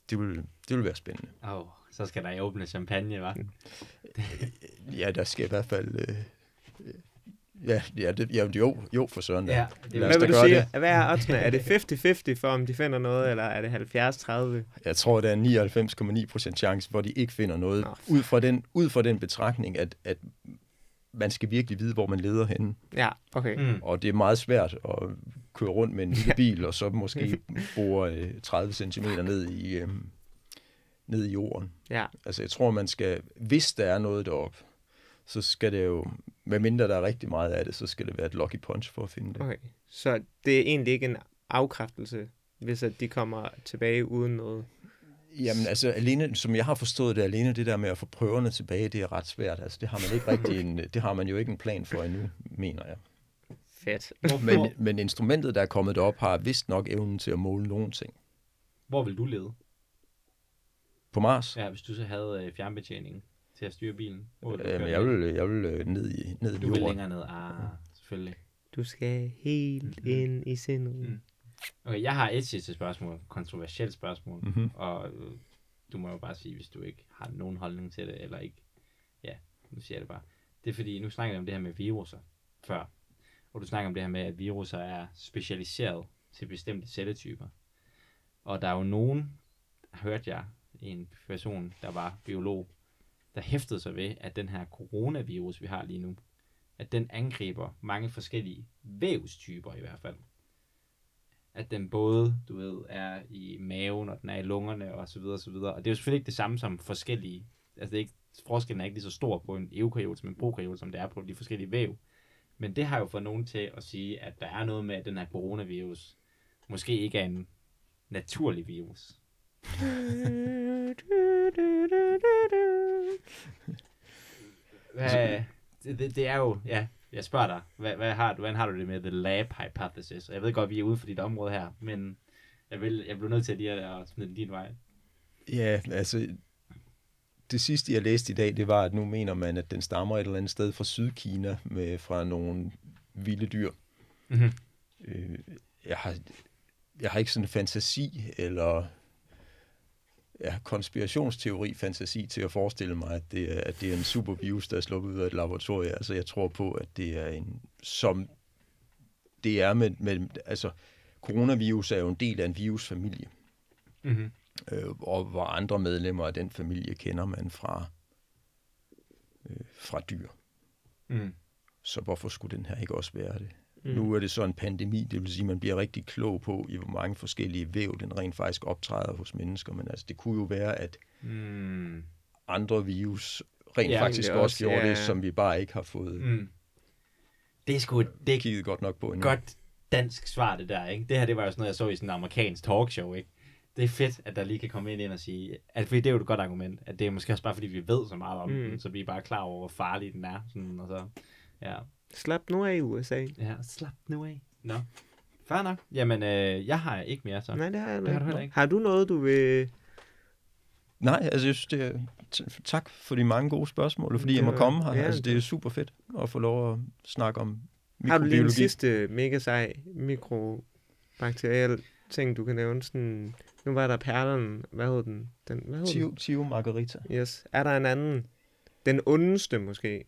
S3: det vil, det vil være spændende.
S1: Oh, så skal der jo åbne champagne, hva'?
S3: ja, der skal i hvert fald... Øh, Ja, ja, det, ja jo, jo for søren.
S2: Ja, det, hvad vil du sige? Det. Hvad er oddsene? Er det 50-50 for, om de finder noget, eller er det 70-30?
S3: Jeg tror, det er 99,9% chance, hvor de ikke finder noget. Nå. Ud fra den, ud fra den betragtning, at, at man skal virkelig vide, hvor man leder hen.
S2: Ja, okay. Mm.
S3: Og det er meget svært at køre rundt med en lille bil, og så måske bore 30 cm ned i, øh, ned i jorden.
S2: Ja.
S3: Altså, jeg tror, man skal, hvis der er noget deroppe, så skal det jo, medmindre der er rigtig meget af det, så skal det være et lucky punch for at finde det.
S2: Okay, så det er egentlig ikke en afkræftelse, hvis at de kommer tilbage uden noget?
S3: Jamen altså, alene, som jeg har forstået det, alene det der med at få prøverne tilbage, det er ret svært. Altså, det har man ikke rigtig en, det har man jo ikke en plan for endnu, mener jeg.
S2: Fedt.
S3: Men, men instrumentet, der er kommet op, har vist nok evnen til at måle nogle ting.
S1: Hvor vil du lede?
S3: På Mars?
S1: Ja, hvis du så havde øh, fjernbetjening til at styre bilen?
S3: Jamen, jeg vil, jeg vil øh, ned i, ned i
S1: Du vil længere ned, ah, selvfølgelig.
S2: Du skal helt mm-hmm. ind i sindet. Mm.
S1: Okay, jeg har et sidste spørgsmål, kontroversielt spørgsmål, mm-hmm. og øh, du må jo bare sige, hvis du ikke har nogen holdning til det, eller ikke, ja, nu siger jeg det bare. Det er fordi, nu snakker jeg om det her med viruser før, og du snakker om det her med, at viruser er specialiseret til bestemte celletyper. Og der er jo nogen, hørte jeg, en person, der var biolog, der hæftede sig ved, at den her coronavirus, vi har lige nu, at den angriber mange forskellige vævstyper i hvert fald. At den både, du ved, er i maven, og den er i lungerne, og så videre, og så videre. Og det er jo selvfølgelig ikke det samme som forskellige, altså det er ikke, forskellen er ikke lige så stor på en eukaryot som en prokaryot, som det er på de forskellige væv. Men det har jo fået nogen til at sige, at der er noget med, at den her coronavirus måske ikke er en naturlig virus. Hvad, det, det, er jo, ja, jeg spørger dig, hvad, hvad har du, hvordan har du det med the lab hypothesis? Og jeg ved godt, vi er ude for dit område her, men jeg, vil, jeg bliver nødt til at lige at smide din vej.
S3: Ja, altså, det sidste, jeg læste i dag, det var, at nu mener man, at den stammer et eller andet sted fra Sydkina, med, fra nogle vilde dyr. Mm-hmm. Øh, jeg, har, jeg har ikke sådan en fantasi, eller ja, konspirationsteori, fantasi til at forestille mig, at det, er, at det er en supervirus, der er sluppet ud af et laboratorium. Altså, jeg tror på, at det er en, som det er med, med altså, coronavirus er jo en del af en virusfamilie. Mm-hmm. Øh, og hvor andre medlemmer af den familie kender man fra, øh, fra dyr. Mm. Så hvorfor skulle den her ikke også være det? Mm. Nu er det så en pandemi, det vil sige, at man bliver rigtig klog på, i hvor mange forskellige væv den rent faktisk optræder hos mennesker. Men altså, det kunne jo være, at mm. andre virus rent ja, faktisk også, også gjorde ja. det, som vi bare ikke har fået mm.
S1: det er sgu, det
S3: kigget godt nok på
S1: endnu. Godt dansk svar, det der, ikke? Det her, det var jo sådan noget, jeg så i sådan en amerikansk talkshow, ikke? Det er fedt, at der lige kan komme ind, ind og sige, at fordi det er jo et godt argument, at det er måske også bare, fordi vi ved så meget om mm. den, så vi er bare klar over, hvor farlig den er, sådan, og så, ja.
S2: Slap nu af, USA.
S1: Ja, slap nu af. Nå. Fair nok. Jamen, øh, jeg har ikke mere, så.
S2: Nej, det har jeg det har du ikke. Har du noget, du vil...
S3: Nej, altså jeg synes, det er, tak for de mange gode spørgsmål, og fordi jeg må komme her. Ja, altså, det er super fedt at få lov at snakke om mikrobiologi. Har du lige en
S2: sidste mega sej mikrobakteriel ting, du kan nævne? Sådan, nu var der perlen, hvad hed den? den hvad hed
S3: Tio, den? Tio Margarita.
S2: Yes. Er der en anden? Den ondeste måske?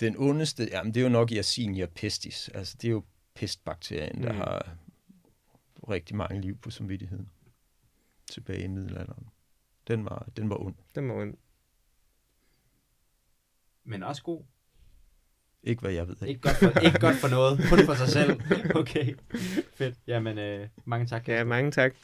S3: Den ondeste, jamen det er jo nok Yersinia pestis. Altså det er jo pestbakterien, der mm. har rigtig mange liv på samvittigheden tilbage i middelalderen. Den var, den var ond.
S2: Den var ond.
S1: Men også god.
S3: Ikke hvad jeg ved.
S1: Ikke godt for, ikke godt for noget. Kun for sig selv. Okay. Fedt. Jamen, øh, mange tak.
S2: Ja, mange tak.